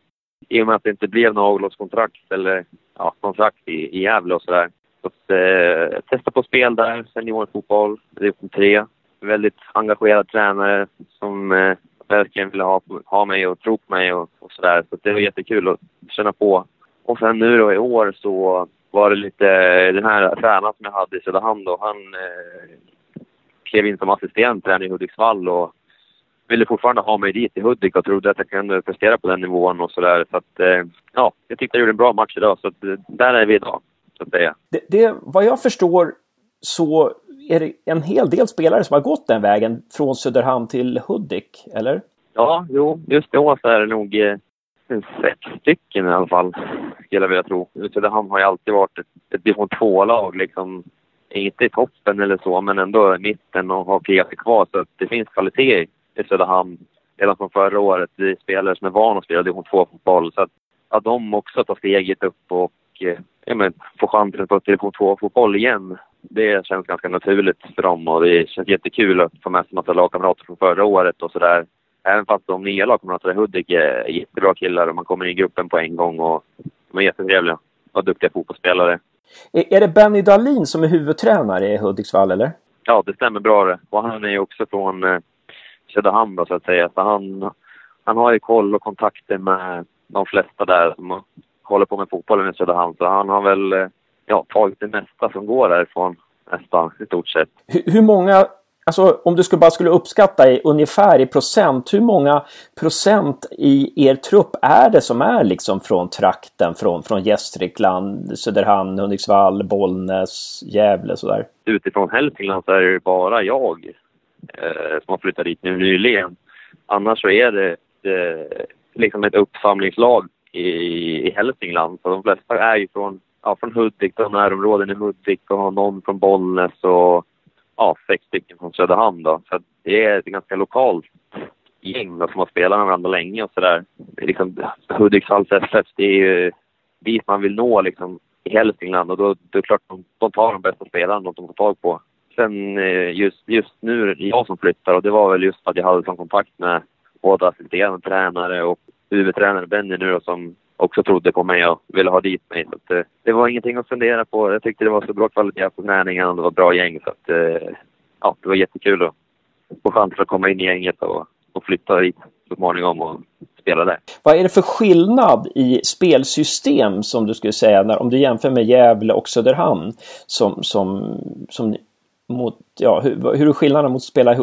I och med att det inte blev något avloppskontrakt eller ja, kontrakt i, i Gävle och sådär. Så att, eh, testa på spel där, seniorfotboll, division 3. Väldigt engagerad tränare som eh, verkligen ville ha, ha mig och tro på mig och, och sådär. Så det var jättekul att känna på. Och sen nu då i år så var det lite den här tränaren som jag hade i Söderhamn då, han eh, klev in som assistent tränare i Hudiksvall och ville fortfarande ha mig dit i Hudik och trodde att jag kunde prestera på den nivån och sådär. Så att, eh, ja, jag tyckte jag gjorde en bra match idag. Så att, eh, där är vi idag, så att säga. Det, det, vad jag förstår så är det en hel del spelare som har gått den vägen från Söderhamn till Hudik, eller? Ja, jo, just då så är det nog eh, sex stycken i alla fall, skulle jag vilja tro. Söderhamn har ju alltid varit ett, ett division 2-lag liksom. Inte i toppen eller så, men ändå i mitten och har krigat sig kvar. Så det finns kvalitet i Söderhamn redan från förra året. Vi är spelare som är vana att spela division 2-fotboll. Så att, att de också tar steget upp och eh, ja, men, får chansen på division 2-fotboll igen. det känns ganska naturligt för dem och det känns jättekul att få med sig massa lagkamrater från förra året och sådär. Även fast de nya lagkamraterna i Hudik är jättebra killar och man kommer in i gruppen på en gång och de är jättetrevliga och duktiga fotbollsspelare. Är, är det Benny Dahlin som är huvudtränare i Hudiksvall eller? Ja, det stämmer bra det. Och han är ju också från eh, Söderhamn så att säga. Så han, han har ju koll och kontakter med de flesta där som håller på med fotbollen i Söderhamn. Så han har väl eh, ja, tagit det mesta som går därifrån nästan i stort sett. Hur, hur många, alltså om du skulle bara skulle uppskatta i, ungefär i procent, hur många procent i er trupp är det som är liksom från trakten, från, från Gästrikland, Söderhamn, Hudiksvall, Bollnäs, Gävle sådär? Utifrån Hälsingland så är det bara jag eh, som har flyttat dit nu nyligen. Annars så är det eh, liksom ett uppsamlingslag i, i Hälsingland. Så de flesta är ju från, ja, från Hudik, de närområden i Hudik och någon från Bollnäs och ja, sex stycken från Söderhamn. Då. Så det är ett ganska lokalt gäng då, som har spelat med varandra länge och sådär. Liksom, Hudiksvalls FF, det är ju dit man vill nå liksom, i Hälsingland och då, då är det klart de, de tar de bästa spelarna de får tag på. Sen eh, just, just nu är det jag som flyttar och det var väl just att jag hade sån kontakt med både assisterande tränare och huvudtränare Benny nu då, som också trodde på mig och ville ha dit mig. Så att, eh, det var ingenting att fundera på. Jag tyckte det var så bra kvalitet på träningen och det var bra gäng så att eh, ja, det var jättekul att få chansen att komma in i gänget och, och flytta dit så småningom och spela där. Vad är det för skillnad i spelsystem som du skulle säga när, om du jämför med Gävle och Söderhamn som, som, som mot, ja, hur, hur är skillnaden mot spela,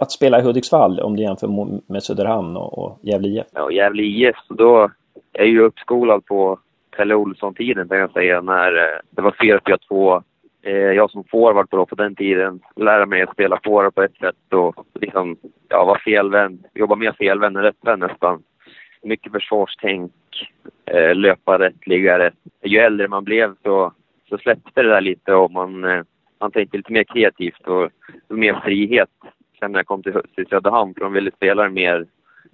att spela i Hudiksvall om du jämför med Söderhamn och, och Gävle IF? Ja, Gävle IF, då är ju uppskolad på Pelle Olsson-tiden kan jag säga när eh, det var 4-4-2. Eh, jag som forward på, på den tiden lärde mig att spela forward på ett sätt och liksom, ja, var felvänd. Jobba mer felvänd än rättvänd nästan. Mycket försvarstänk, eh, löpa rätt, ligga rätt. Ju äldre man blev så, så släppte det där lite och man man tänkte lite mer kreativt och mer frihet sen när jag kom till, till Söderhamn. För de ville spela mer,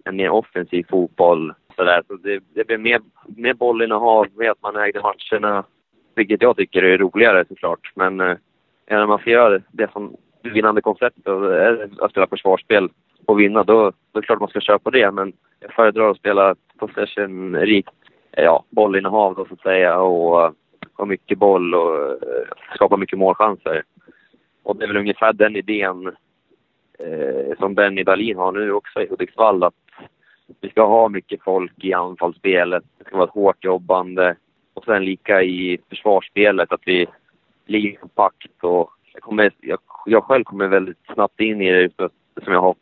en mer offensiv fotboll. Så, där. så det, det blev mer, mer bollinnehav, med att man ägde matcherna. Vilket jag tycker är roligare såklart. Men eh, när man får göra det som vinnande konceptet, att spela försvarsspel och vinna, då, då är det klart man ska köra på det. Men jag föredrar att spela possession-rikt eh, ja, bollinnehav då så att säga och eh, ha mycket boll och eh, skapa mycket målchanser. Och det är väl ungefär den idén eh, som Benny Dahlin har nu också i Hudiksvall. Att vi ska ha mycket folk i anfallsspelet. Det ska vara ett hårt jobbande. Och sen lika i försvarsspelet, att vi ligger kompakt. Och jag, kommer, jag, jag själv kommer väldigt snabbt in i det som jag har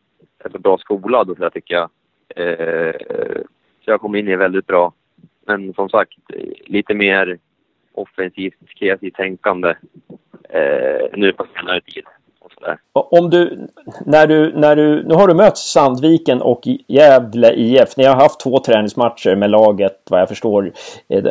är bra skolad och så där, tycker jag. Eh, så jag kommer in i det väldigt bra. Men som sagt, lite mer offensivt, kreativt tänkande eh, nu på senare tid. Om du, när du, när du, nu har du mött Sandviken och Gävle IF. Ni har haft två träningsmatcher med laget vad jag förstår eh,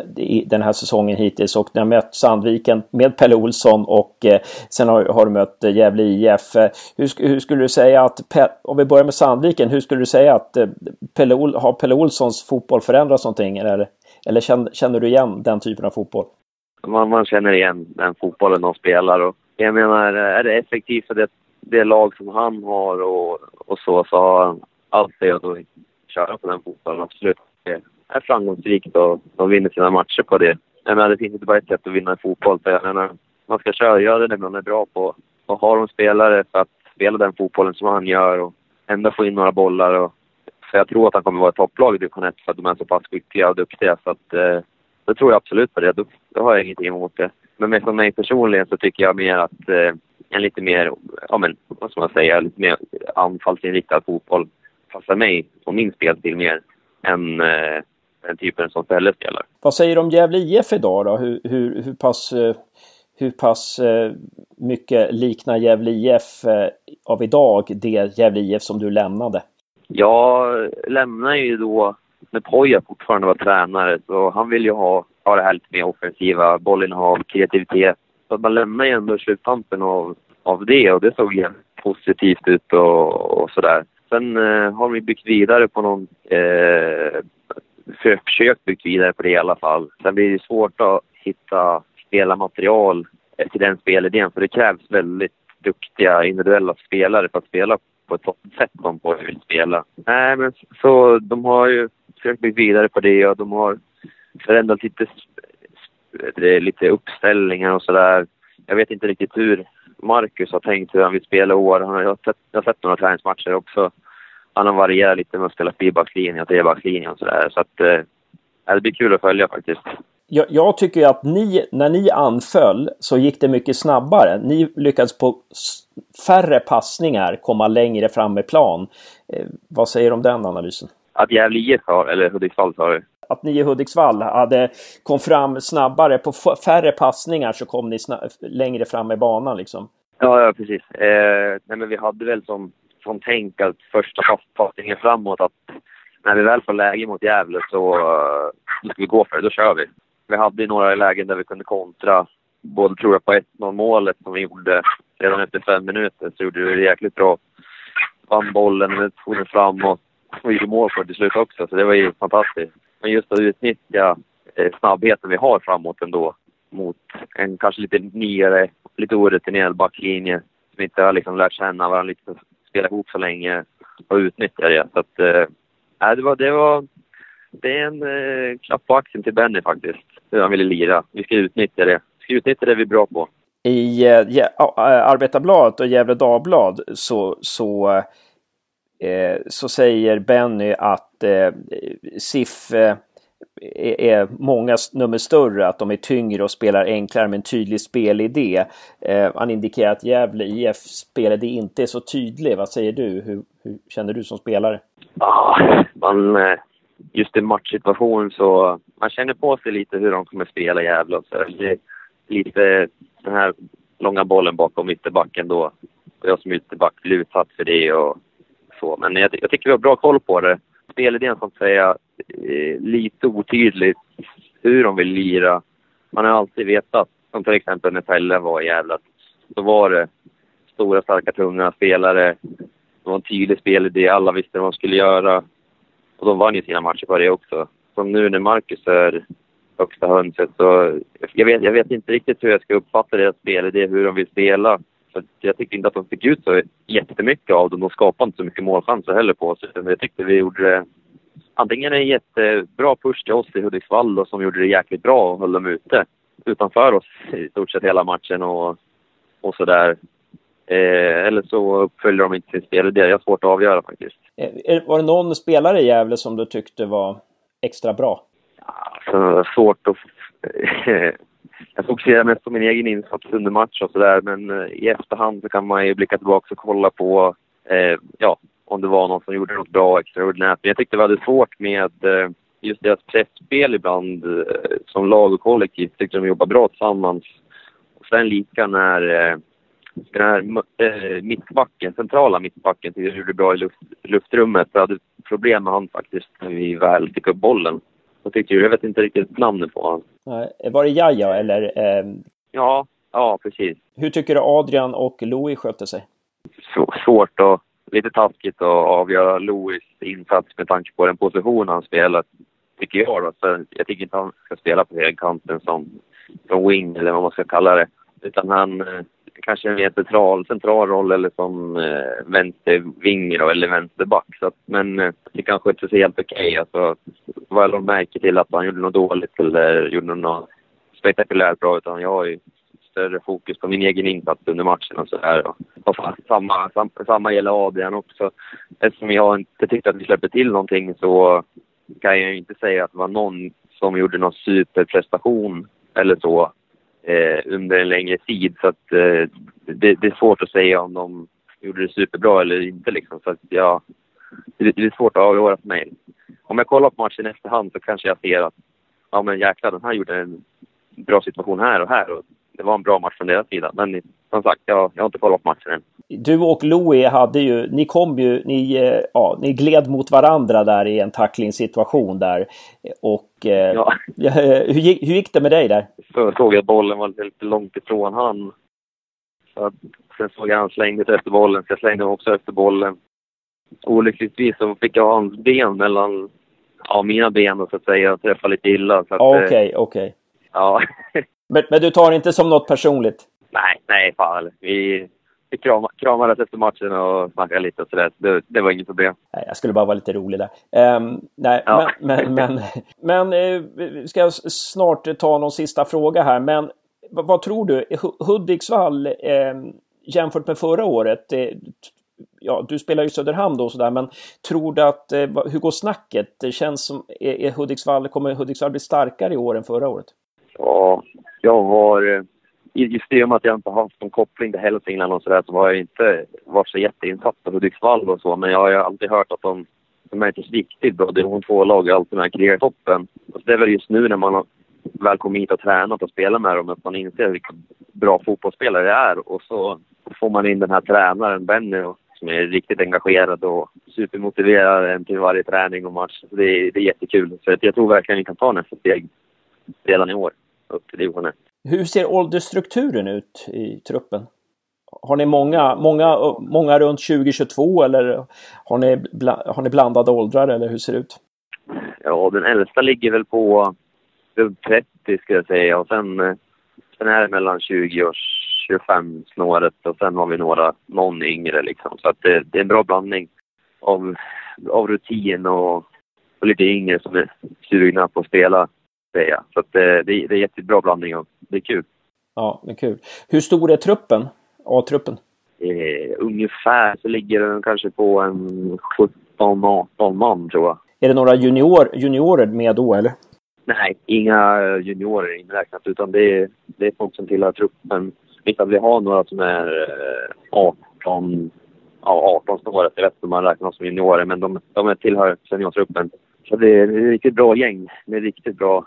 den här säsongen hittills och ni har mött Sandviken med Pelle Olsson och eh, sen har, har du mött Gävle IF. Hur, hur skulle du säga att, om vi börjar med Sandviken, hur skulle du säga att eh, Pelle, har Pelle Olssons fotboll förändrats någonting eller, eller känner, känner du igen den typen av fotboll? man, man känner igen den fotbollen de spelar. Och jag menar, är det effektivt för det, det lag som han har och, och så, så har han allt det att köra på den fotbollen. Absolut. Det är framgångsrikt och de vinner sina matcher på det. Jag menar, det finns inte bara ett sätt att vinna i fotboll. Jag menar, man ska köra, göra det man är bra på. Och har de spelare för att spela den fotbollen som han gör och ändå få in några bollar. Och, för jag tror att han kommer vara topplag i division 1 för att de är så pass skickliga och duktiga. Så att, eh, det tror jag absolut på det. Då, då har jag ingenting emot det. Men för mig personligen så tycker jag mer att eh, en lite mer, ja men vad ska man säga, lite mer anfallsinriktad fotboll passar mig och min spelstil mer än eh, den typen som Pelle spelar. Vad säger du om Gävle IF idag då? Hur, hur, hur pass, eh, hur pass eh, mycket liknar Gävle IF eh, av idag det Gävle IF som du lämnade? Jag lämnar ju då när Poja fortfarande var tränare så han vill ju ha, ha det här lite mer offensiva, bollinnehav, kreativitet. Så man lämnar ju ändå sluttampen av, av det och det såg ju positivt ut och, och sådär. Sen eh, har vi byggt vidare på någon, eh, försökt byggt vidare på det i alla fall. Sen blir det svårt att hitta spelarmaterial till den spelidén. För det krävs väldigt duktiga individuella spelare för att spela på ett sånt sätt som Borg vill spela. Nej, men så de har ju försökt bygga vidare på det och de har förändrat lite, lite uppställningar och sådär. Jag vet inte riktigt hur Marcus har tänkt hur han vill spela i år. Han har, jag, har sett, jag har sett några träningsmatcher också. Han har varierat lite med att spela fyrbackslinje och trebackslinje och sådär. Så att eh, det blir kul att följa faktiskt. Jag, jag tycker att ni, när ni anföll så gick det mycket snabbare. Ni lyckades på färre passningar komma längre fram i plan. Eh, vad säger du om den analysen? Att Gävle IF har, eller Hudiksvall sa du? Att ni i Hudiksvall hade, kom fram snabbare. På färre passningar så kom ni längre fram i banan liksom. Ja, ja precis. Eh, nej, men vi hade väl som, som tänk att första passningen framåt att när vi väl får läge mot Gävle så uh, ska vi gå för det. Då kör vi. Vi hade några lägen där vi kunde kontra. Både tror jag på 1-0 målet som vi gjorde redan efter fem minuter så gjorde vi det jäkligt bra. Vann bollen, tog den framåt och gjorde mål på det till slut också. Så det var ju fantastiskt. Men just att utnyttja eh, snabbheten vi har framåt ändå mot en kanske lite nyare, lite orutinerad backlinje som inte har liksom lärt känna varandra, lite spela ihop så länge och utnyttja det. Så att, äh, det var, det var det är en äh, klapp på axeln till Benny faktiskt, hur han ville lira. Vi ska utnyttja det. Vi ska utnyttja det vi är bra på. I eh, ja, Arbetarbladet och Gävle Dagblad så, så, eh, så säger Benny att eh, SIF eh, är många nummer större, att de är tyngre och spelar enklare med en tydlig spelidé. Eh, han indikerar att Gävle IF spelidé inte är så tydlig. Vad säger du? Hur, hur känner du som spelare? Ja, man, eh, just i matchsituation så man känner på sig lite hur de kommer spela Gävle. Så det lite den här långa bollen bakom ytterbacken då. Jag som ytterback blir utsatt för det och så. Men jag, jag tycker vi har bra koll på det. Spelidén så att säga eh, lite otydligt hur de vill lira. Man har alltid vetat, som till exempel när Pelle var i Gävle, då var det stora, starka, tunga spelare. Det var en tydlig spelidé, alla visste vad de skulle göra. Och de vann ju sina matcher på det också. Som nu när Marcus är högsta hönset så... Jag vet, jag vet inte riktigt hur jag ska uppfatta deras spelidé, hur de vill spela. För jag tycker inte att de fick ut så jättemycket av dem. De skapade inte så mycket målchanser heller på oss. Jag tyckte vi gjorde det... Antingen en jättebra push till oss i Hudiksvall då, som gjorde det jäkligt bra och höll dem ute utanför oss i stort sett hela matchen och, och sådär. Eh, eller så uppföljde de inte sin spelidé. Jag har svårt att avgöra faktiskt. Eh, var det någon spelare i Gävle som du tyckte var extra bra? Alltså, svårt att... jag fokuserar mest på min egen insats under match och sådär, men eh, i efterhand så kan man ju blicka tillbaka och kolla på eh, ja, om det var någon som gjorde något bra extraordinärt. Men jag tyckte vi hade svårt med eh, just deras pressspel ibland som lag och kollektiv. Tyckte de jobbade bra tillsammans. Och sen lika när den här äh, mittbacken, centrala mittbacken, tyckte jag gjorde bra i luft, luftrummet. Jag hade problem med honom faktiskt när vi väl fick upp bollen. Jag, tyckte, jag vet inte riktigt namnet på honom. Var det Jaja eller? Eh... Ja, ja precis. Hur tycker du Adrian och Louis skötte sig? Svårt och lite taskigt att avgöra Louis insats med tanke på den position han spelar, tycker jag. Då. Så jag tycker inte han ska spela på högkanten som, som wing eller vad man ska kalla det. Utan han eh, kanske en mer central, central roll eller som eh, vänsterving eller vänsterback. Så att, men eh, det kanske inte ser helt okej. Okay. Alltså, vad jag märker till att han gjorde något dåligt eller gjorde något spektakulärt bra. Utan jag har ju större fokus på min egen insats under matchen och sådär. Och samma, sam, samma gäller Adrian också. Eftersom jag inte tyckte att vi släppte till någonting så kan jag ju inte säga att det var någon som gjorde någon superprestation eller så eh, under en längre tid. Så att, eh, det, det, är svårt att säga om de gjorde det superbra eller inte. Liksom. Så att, ja, det, det är svårt att avgöra för mig. Om jag kollar på matchen i efterhand så kanske jag ser att ja, men jäklar, den här gjorde en bra situation här och här. Och det var en bra match från deras sida. Men som sagt, jag, jag har inte kollat matchen än. Du och Louie hade ju, ni kom ju, ni, eh, ja, ni gled mot varandra där i en tacklingssituation där. Och eh, ja. hur, gick, hur gick det med dig där? Så såg jag att bollen var lite långt ifrån han. Så sen såg jag han slängde sig efter bollen, så jag slängde mig också efter bollen. Olyckligtvis så fick jag hans ben mellan ja, mina ben och så att säga och träffade lite illa. Okej, okej. Okay, okay. Ja. Men, men, du tar inte som något personligt? Nej, nej fan. Vi, vi kram, kramades efter matchen och snackade lite och sådär. Det, det var inget problem. Jag skulle bara vara lite rolig där. Um, nej, Ja. men, men, men, men eh, ska s- snart ta någon sista fråga här. Men vad, tror du? Hu- Hudiksvall eh, jämfört med förra året. Eh, ja, du spelar ju Söderhamn då och sådär, men tror du att, eh, hur går snacket? Det känns som, är, är Hudiksvall, kommer Hudiksvall bli starkare i år än förra året? Ja, jag har... Just i och med att jag inte har haft någon koppling till Hälsingland och sådär så har jag inte varit så jätteinsatt på Hudiksvall och så. Men jag har ju alltid hört att de, de är ett riktigt bra division 2-lag är alltid med krigar i toppen. Och det är väl just nu när man har väl kommit hit och tränat och spelat med dem att man inser vilka bra fotbollsspelare det är. Och så får man in den här tränaren, Benny, och- som är riktigt engagerad och supermotiverad en till varje träning och match. Så det, är, det är jättekul. Så jag tror verkligen vi kan ta nästa steg redan i år upp till division 1. Hur ser åldersstrukturen ut i truppen? Har ni många, många, många runt 2022 eller har ni, bla, har ni blandade åldrar eller hur ser det ut? Ja, den äldsta ligger väl på runt 30 skulle jag säga och sen, eh, sen är det mellan 20 och 25 snåret och sen har vi några, någon yngre liksom. Så att det, det är en bra blandning av, av rutin och, och lite yngre som är sugna på att spela, säger jag. Så att det, det, är- det är jättebra blandning och det är kul. Ja, men kul. Hur stor är truppen? A-truppen? Eh, ungefär så ligger den kanske på en 17-18 man tror jag. Är det några junior, juniorer med då eller? Nej, inga juniorer inräknat utan det är, det är folk som tillhör truppen. Att vi har några som är eh, 18, ja 18 snåret, jag vet inte om man räknar som juniorer, men de, de är tillhör seniortruppen. Så det är ett riktigt bra gäng med riktigt bra,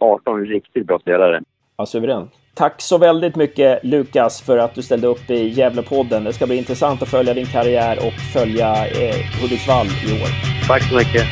18 riktigt bra spelare. Ja, suverän. Tack så väldigt mycket Lukas för att du ställde upp i Gävlepodden. Det ska bli intressant att följa din karriär och följa eh, Hudiksvall i år. Tack så mycket.